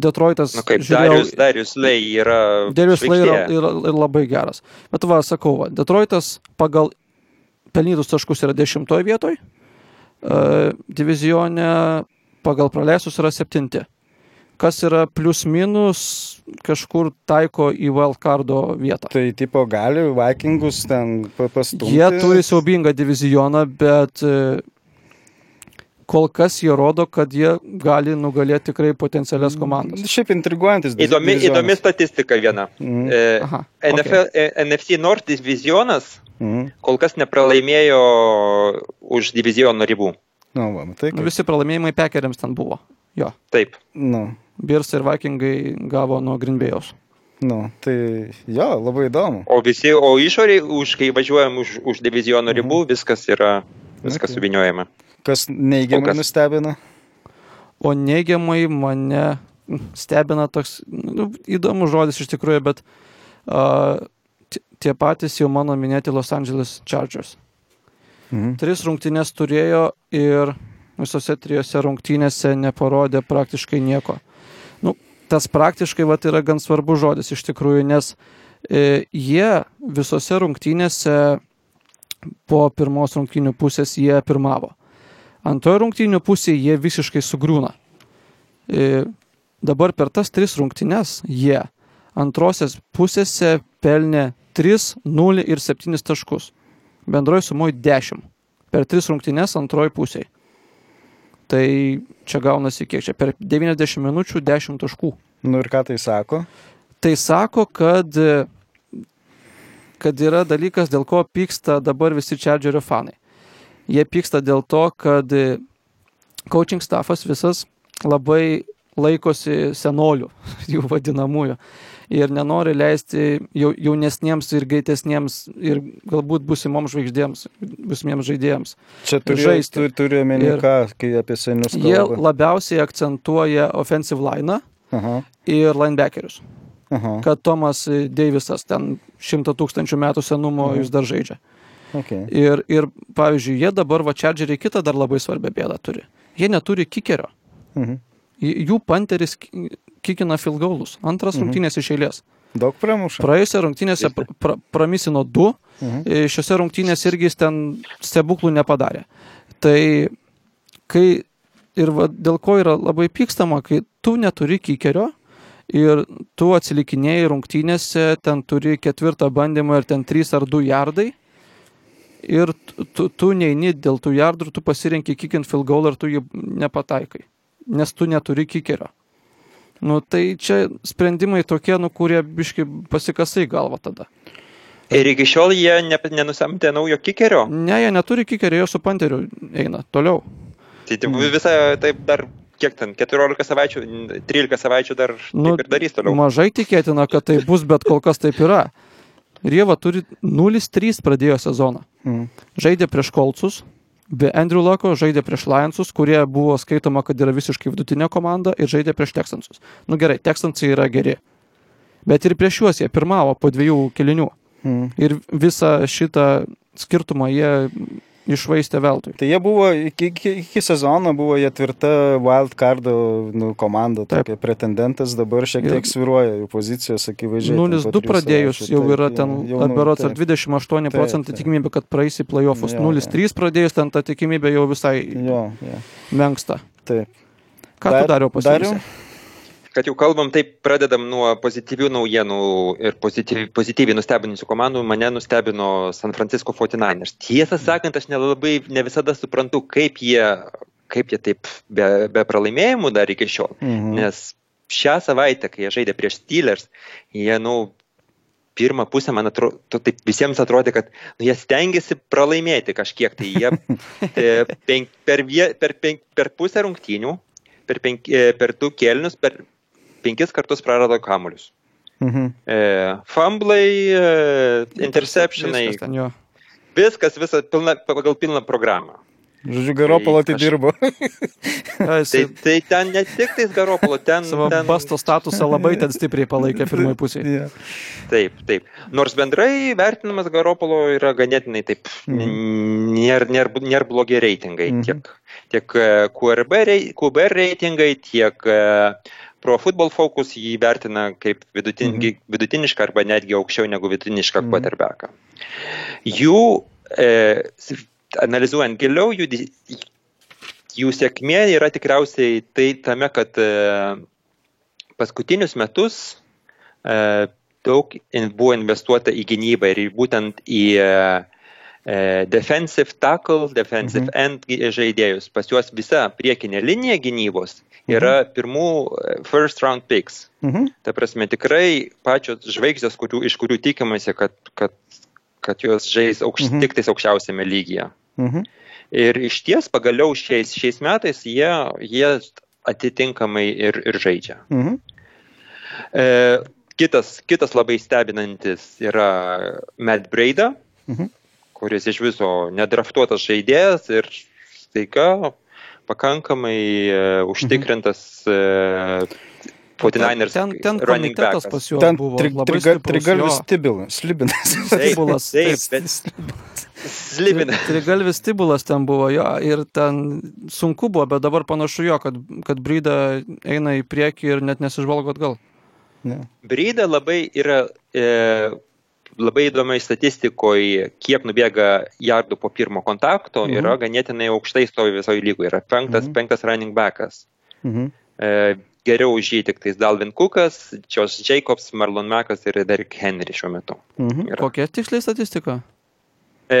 Detroitas. Nu, kaip žiūrėjau- Darius, Darius Lei yra. Darius Lay yra, yra, yra labai geras. Bet va, sakau, va, Detroitas pagal pelnytus taškus yra dešimtoje vietoje, uh, divizione pagal praleistus yra septinti. Kas yra plius minus kažkur taiko į wildcardo vietą. Tai tipo gali Vikingus ten pa- pastumti. Jie turi siaubingą divizioną, bet e, kol kas jie rodo, kad jie gali nugalėti tikrai potencialias komandas. Šiaip intriguojantis. div- Įdomi, įdomi statistika viena. Mhm. E, Aha, NFL, e, NFC North divizionas Mhm. kol kas nepralaimėjo už diviziono ribų. Nu, va, matai, Nu, kaip- visi pralaimėjimai pekeriams ten buvo. Jo. Taip. nu, Birs ir Vikingai gavo nuo Grinbėjaus. nu, tai jo, labai įdomu. O visi, o išoriai, už, kai važiuojam už, už diviziono ribų, viskas yra, viskas Okay. suviniojama. Kas neigiamai Kol kas. nustebina? O neigiamai mane stebina toks nu, įdomus žodis iš tikrųjų, bet uh, tie patys jau mano minėti Los Angeles Chargers. Mhm. Tris rungtynės turėjo ir visose trijose rungtynėse neparodė praktiškai nieko. Tas praktiškai vat, yra gan svarbus žodis iš tikrųjų, nes e, jie visose rungtynėse po pirmos rungtynių pusės jie pirmavo. Antrojo rungtynių pusėje jie visiškai sugrūna. E, dabar per tas tris rungtynes jie antrosios pusėse pelnė 3, 0 ir 7 taškus. Bendroji sumoji 10. Per 3 rungtynes antroji pusėje. Tai čia gaunasi kiek čia? Per 90 minučių 10 taškų. Nu ir ką tai sako? Tai sako, kad, kad yra dalykas, dėl ko pyksta dabar visi Chargerio fanai. Jie pyksta dėl to, kad coaching staffas visas labai laikosi senolių, <laughs> jų vadinamųjų ir nenori leisti jau, jaunesniems ir greitesniems ir galbūt busimoms žvaigždėms, busimiems žaidėjams. Čia turi, žaisti. tu, turi omeny ką, kai apie senius Jie kalba. labiausiai akcentuoja offensive line Aha, ir linebackerius. aha, Kad Tomas Deivisas ten šimto tūkstančių metų senumo Mhm. jis dar žaidžia. okay. Ir, ir pavyzdžiui, jie dabar va Chargeriai kitą dar labai svarbią bėdą turi. Jie neturi kikerio. mhm. Jų panteris kikina filgaulus. Antras Mhm. rungtynės iš eilės. Daug pramuša. Praėjusią rungtynėse pra, pra, pramisino du, Mhm. e, šiuose rungtynėse irgi jis ten stebuklų nepadarė. Tai kai ir va, dėl ko yra labai pykstama, kai tu neturi kikerio ir tu atsilikinėjai rungtynėse, ten turi ketvirtą bandymą ir ten trys ar du jardai. Ir tu, tu, neini dėl tų jardų tu pasirenki kikint filgaul ir tu jį nepataikai. Nes tu neturi kikerio. Nu tai čia sprendimai tokie, nu kurie biški pasikasai galva tada. Ir iki šiol jie ne, nenusamdė naujo kikerio. Ne, jie neturi kikerio, jie su panteriu eina toliau. Tai taip, visą taip dar kiek ten, 14 savaičių, 13 savaičių dar Nu, ir darys toliau. Mažai tikėtina, kad tai bus, bet kol kas taip yra. Ir jie va turi 0-3 pradėjo sezoną. Mhm. Žaidė prieš Kolcus, be Andrew Lako, žaidė prieš Lionsus, kurie buvo skaitoma, kad yra visiškai vidutinė komanda ir žaidė prieš Texansus. Nu gerai, Texansai yra geri. Bet ir prieš juos jie pirmavo po dviejų kelinių. Mhm. Ir visą šitą skirtumą jie išvaistė veltui. Tai jie buvo, iki, iki, iki sezono buvo jie tvirta wild card nu, komanda, tokia pretendentas, dabar šiek Ir- tiek sviruoja jų pozicijos, akivaizdžiai. ten 0-2 po trijų pradėjus jau taip, yra ten, ar nu, ar taip. 28 procentai tikimybė, kad praeisi playoffus. Jo, 0-3 pradėjus ten ta tikimybė jau visai Jo, jo, menksta. taip. Ką Dar- tu dariau pasiūlyti? Kad jau kalbam, taip pradedam nuo pozityvių naujienų ir pozityviai, pozityviai nustebinusių komandų. Mane nustebino San Francisco 49ers. Tiesą sakant, aš nelabai, ne visada suprantu, kaip jie, kaip jie taip be, be pralaimėjimų dar iki šiol. Mhm. Nes šią savaitę, kai jie žaidė prieš Steelers, jie, nu, pirmą pusę, man atrodo, taip visiems atrodė, kad nu, jie stengiasi pralaimėti kažkiek. Tai jie <laughs> e, penk, per, vie, per, penk, per pusę rungtynių, per, penk, e, per du kelnius, per penkis kartus prarado kamuolius. Mhm. E, Fumblai, e, interceptionai, Viskas ten jo. viskas, visas pilna, pagal pilną programą. Žodžiu, Garopolo Tai atidirbo. Ja, Tai, <laughs> tai ten ne tik tais Garopolo, ten... savo ten basto statusą labai ten stipriai palaikė pirmoji pusė. Ja. Taip, taip. Nors bendrai vertinimas Garopolo yra ganėtinai taip, Mhm. nėra nėr, nėr blogi reitingai. Mhm. Tiek, tiek e, QRB, rei- QBR reitingai, tiek e, Pro Football Focus jį vertina kaip vidutin, Mhm. vidutinišką arba netgi aukščiau negu vidutinišką Mhm. quarterbacką. Jų, e, analizuojant giliau, jų, jų sėkmė yra tikriausiai tai tame, kad e, paskutinius metus e, daug in, buvo investuota į gynybą ir būtent į e, defensive tackle, defensive Mhm. end žaidėjus. Pas juos visa priekinė linija gynybos yra pirmų e, first round picks. Mhm. Ta prasme, tikrai pačios žvaigždės, kurių, iš kurių tikimasi, kad, kad, kad jos žais aukšt, Mhm. tik tais aukščiausiame lygyje. Mhm. Ir iš ties pagaliau šiais, šiais metais jie, jie atitinkamai ir, ir žaidžia. Mhm. E, kitas, kitas labai stebinantis yra Matt Breida, Mhm. Kuris iš viso nedraftuotas žaidėjas ir staiga pakankamai e, užtikrintas e, 49ers Ten, ten komitetas pas juos Ten buvo tri, labai triga, trigalvis stibilas, slibinas. <laughs> Stibulas, taip, bet Slibina. Trigalvis tibulas ten buvo jo ir ten sunku buvo, bet dabar panašu jo, kad, kad Bryda eina į priekį ir net nesižvalgo atgal. Ne. Bryda labai yra e, labai įdomiai statistikoje, kiek nubėga jardų po pirmo kontakto, Mhm. yra ganėtinai aukštai stovi visoje lygoje. Yra penktas, Mhm. penktas running backas. Mhm. E, geriau už jį tik tais Dalvin Cookas, Josh Jacobs, Marlon Mekas ir Derek Henry šiuo metu. Mhm. Yra. Kokia tiksliai statistika? E,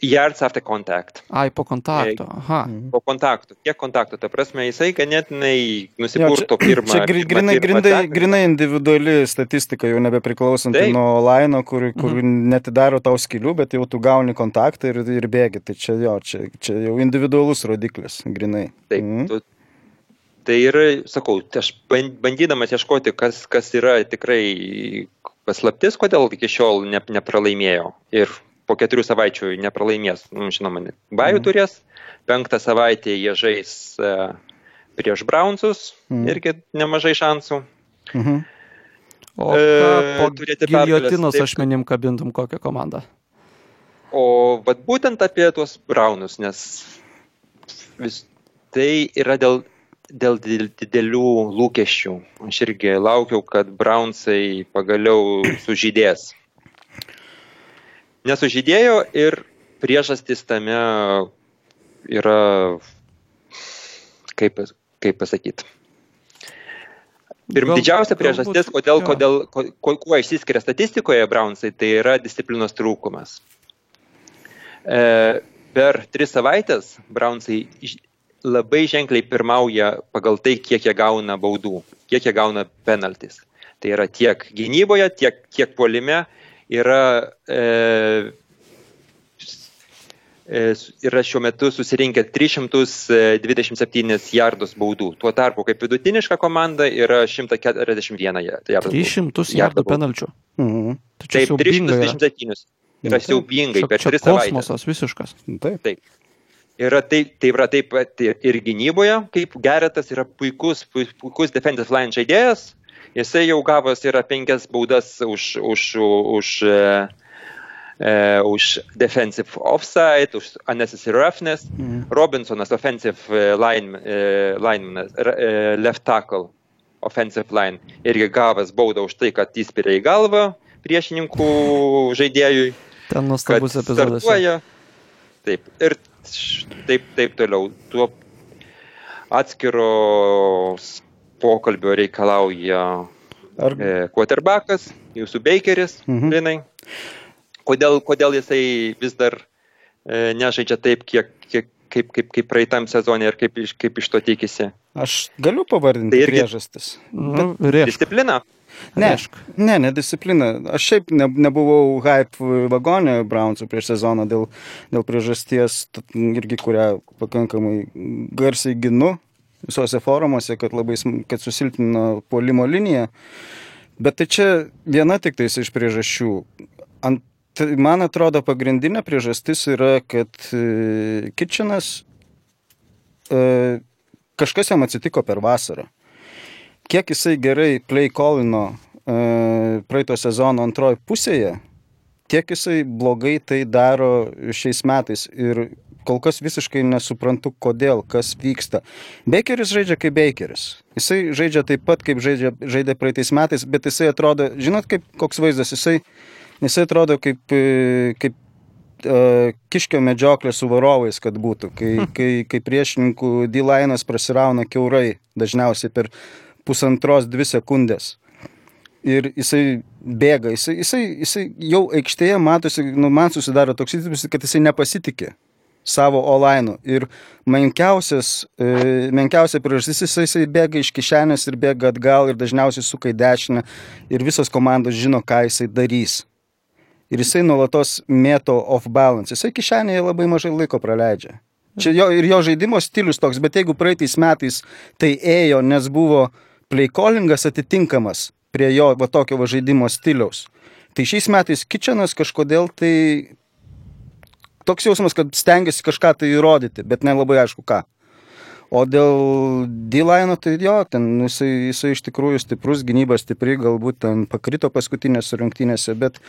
yards after contact. Ai, po kontakto. Aha. Mhm. Po kontaktų. Kiek kontaktų? Ta prasme, jisai ganėtinai nusipurto pirmą. Čia gri- pirmą- grinai, pirmą grinai, seką. grinai individuali statistika, jau nebepriklausanti Taip. nuo laino, kur, kur netidaro tau skilių, bet jau tu gauni kontaktą ir, ir bėgi. Tai čia jo, čia, čia jau individualus rodiklis, grinai. Taip, Mhm. tu, tai yra, sakau, aš ban- bandydamas ieškoti, kas, kas yra tikrai paslaptis, kodėl iki šiol ne, nepralaimėjo. Ir po keturių savaičių nepralaimės, nu, žinoma. Bajų Mhm. turės, penktą savaitę jie žais e, prieš Brownsus, Mhm. irgi nemažai šansų. Mhm. O E, ką po taip. ašmenim kabintum kokią komandą? O vat būtent apie tuos Brownus, nes vis, tai yra dėl, dėl didel- didelių lūkesčių. Aš irgi laukiau, kad Brownsai pagaliau sužydės. Nesužydėjo ir priežastis tame yra, kaip, kaip pasakyti. Ir Gal- didžiausia priežastis, kodėl, kodėl, ko, ko, kuo išsiskiria statistikoje Brownsai, tai yra disciplinos trūkumas. E, per tris savaitės Brownsai labai ženkliai pirmauja pagal tai, kiek jie gauna baudų, kiek jie gauna penaltis. Tai yra tiek gynyboje, tiek, tiek puolime yra, e, e, yra šiuo metu susirinkę 327 jardus baudų. Tuo tarpu, kaip vidutiniška komanda yra 141 jardų. 300 Jardų penalčių. Mhm. Tai Taip, siaubinga yra. 327. Yra Nu, taip. siaubingai Čia, per čia 3 savaitės. kosmosas visiškas. Taip. Taip. Yra taip, taip, yra taip pat ir, gynyboje, kaip Geretas yra puikus, pui- puikus defensive line žaidėjas. Jisai jau gavęs yra penkias baudas už, už, už, e, e, už defensive offside, už unnecessary roughness. Mhm. Robinsonas offensive e, line, e, lineman, e, left tackle offensive line irgi gavęs baudą už tai, kad įspiria į galvą priešininkų žaidėjui Ten nuostabus epizodas. startuoja. Taip, ir taip, taip toliau. Tuo atskiros pokalbio reikalauja Ar e, quarterbackas, jūsų bakeris, Mhm. Linai. Kodėl, kodėl jisai vis dar e, nežaidžia taip, kiek, kiek, kaip, kaip, kaip praeitam sezonė ir kaip, kaip iš to tikisi? aš galiu pavardinti Tai irgi- priežastis. Nu. Disciplina. Ne, Rėžk. ne, ne disciplina. Aš šiaip ne, nebuvau hype vagonė Brownsų prieš sezoną dėl, dėl priežasties, irgi kurią pakankamai garsiai ginu visose forumuose, kad labai kad susilpnino polimo liniją. Bet tai čia viena tik tais iš priežasčių. Ant, man atrodo, pagrindinė priežastis yra, kad e, Kitchenas e, kažkas jam atsitiko per vasarą kiek jisai gerai play callino e, praeito sezono antroji pusėje, tiek jisai blogai tai daro šiais metais. Ir kol kas visiškai nesuprantu, kodėl, kas vyksta. Bakeris žaidžia kaip Bakeris. Jisai žaidžia taip pat, kaip žaidžia, žaidė praeitais metais, bet jisai atrodo, žinot, kaip, koks vaizdas, jisai, jisai atrodo kaip, e, kaip e, kiškio medžioklė su varovais, kad būtų, kai, kai, kai priešininkų D-lainas prasirauna keurai, dažniausiai per pusantros dvi sekundės. Ir jisai bėga, jisai, jisai, jisai jau aikštėje matosi, nu, man susidaro toks įspūdis, kad jisai nepasitikė savo olainu. Ir menkiausias, e, menkiausia priežastis jisai, jisai bėga iš kišenės ir bėga atgal ir dažniausiai suka į dešinę ir visos komandos žino, ką jisai darys. Ir jisai nuolatos mėto off balance. Jisai kišenėje labai mažai laiko praleidžia. Čia jo, ir jo žaidimo stilius toks, bet jeigu praeitais metais tai ėjo, nes buvo playcallingas atitinkamas prie jo va tokio va žaidimo stiliaus, tai šiais metais Kitchenas kažkodėl tai toks jausmas, kad stengiasi kažką tai įrodyti, bet nelabai aišku ką. O dėl D-line, tai jo, ten jisai, jisai iš tikrųjų stiprus, gynyba stipri, galbūt ten pakrito paskutinėse rungtynėse, bet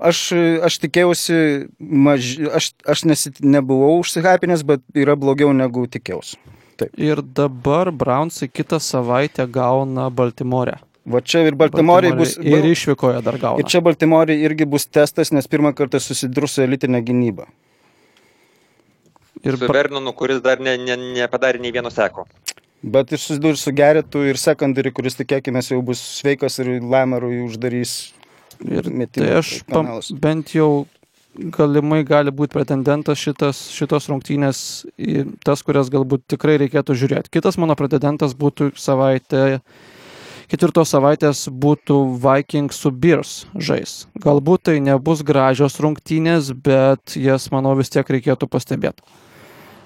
Aš, aš tikėjausi, maž... aš, aš nesi... nebuvau užsihapinęs, bet yra blogiau negu tikėjausi. Ir dabar Brownsai kitą savaitę gauna Baltimore. Va čia ir Baltimorei bus. Ir išvykoje dar gauna. Ir čia Baltimorei irgi bus testas, nes pirmą kartą susidurs su elitinė gynyba. Ir su Vernonu, kuris dar ne, ne, nepadarė nei vieno seko. Bet ir susidurs su Geretu ir secondary, kuris tikėkime jau bus sveikas ir Lamerui uždarys. Ir metimą, tai aš pam, bent jau galimai gali būti pretendentas šitas, šitos rungtynės į tas, kurias galbūt tikrai reikėtų žiūrėti. Kitas mano pretendentas būtų savaitė, ketvirtos savaitės būtų Vikings su Bears žais. Galbūt tai nebus gražios rungtynės, bet jas, manau, vis tiek reikėtų pastebėti.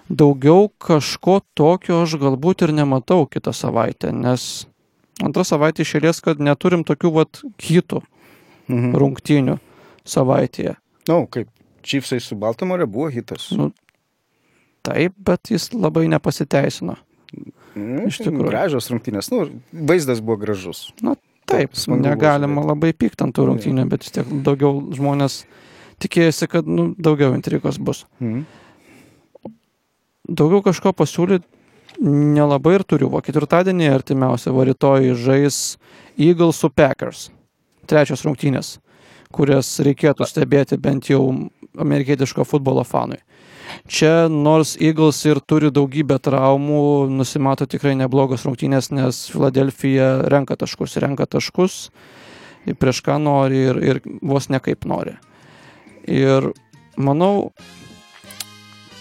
Daugiau kažko tokio aš galbūt ir nematau kitą savaitę, nes antrą savaitę išėlės, kad neturim tokių vat hitų mhm. rungtynių savaitėje. Na, nu, kaip Chiefsai su Baltimore buvo hitas. Nu, taip, bet jis labai nepasiteisino. Iš tikrųjų. Gražios rungtynės. Nu, vaizdas buvo gražus. Na, taip, taip negalima buvo, labai pykti ant tų rungtynių, bet vis tiek daugiau žmonės tikėjosi, kad nu, daugiau intrigos bus. Mhm. Daugiau kažko pasiūlyti nelabai ir turiu. Va ketvirtadienį artimiausia, va rytoj žais Eagles su Packers. Trečios rungtynės kurias reikėtų stebėti bent jau amerikietiško futbolo fanui. Čia nors Eagles ir turi daugybę traumų, nusimato tikrai neblogos rungtynės, nes Filadelfija renka taškus, renka taškus, prieš ką nori ir, ir vos nekaip nori. Ir manau,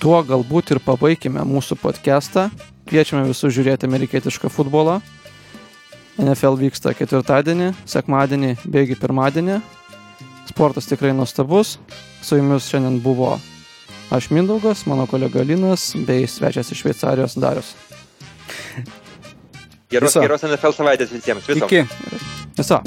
tuo galbūt ir pabaigime mūsų podcastą. Kviečiame visus žiūrėti amerikietišką futbolą. NFL vyksta ketvirtadienį, sekmadienį, bėgi pirmadienį. Sportas tikrai nuostabus. Su jumis šiandien buvo aš Mindaugas, mano kolega Linas bei svečias iš Šveicarijos Darius. Geros, geros NFL savaitės visiems. Viso. Iki. Viso.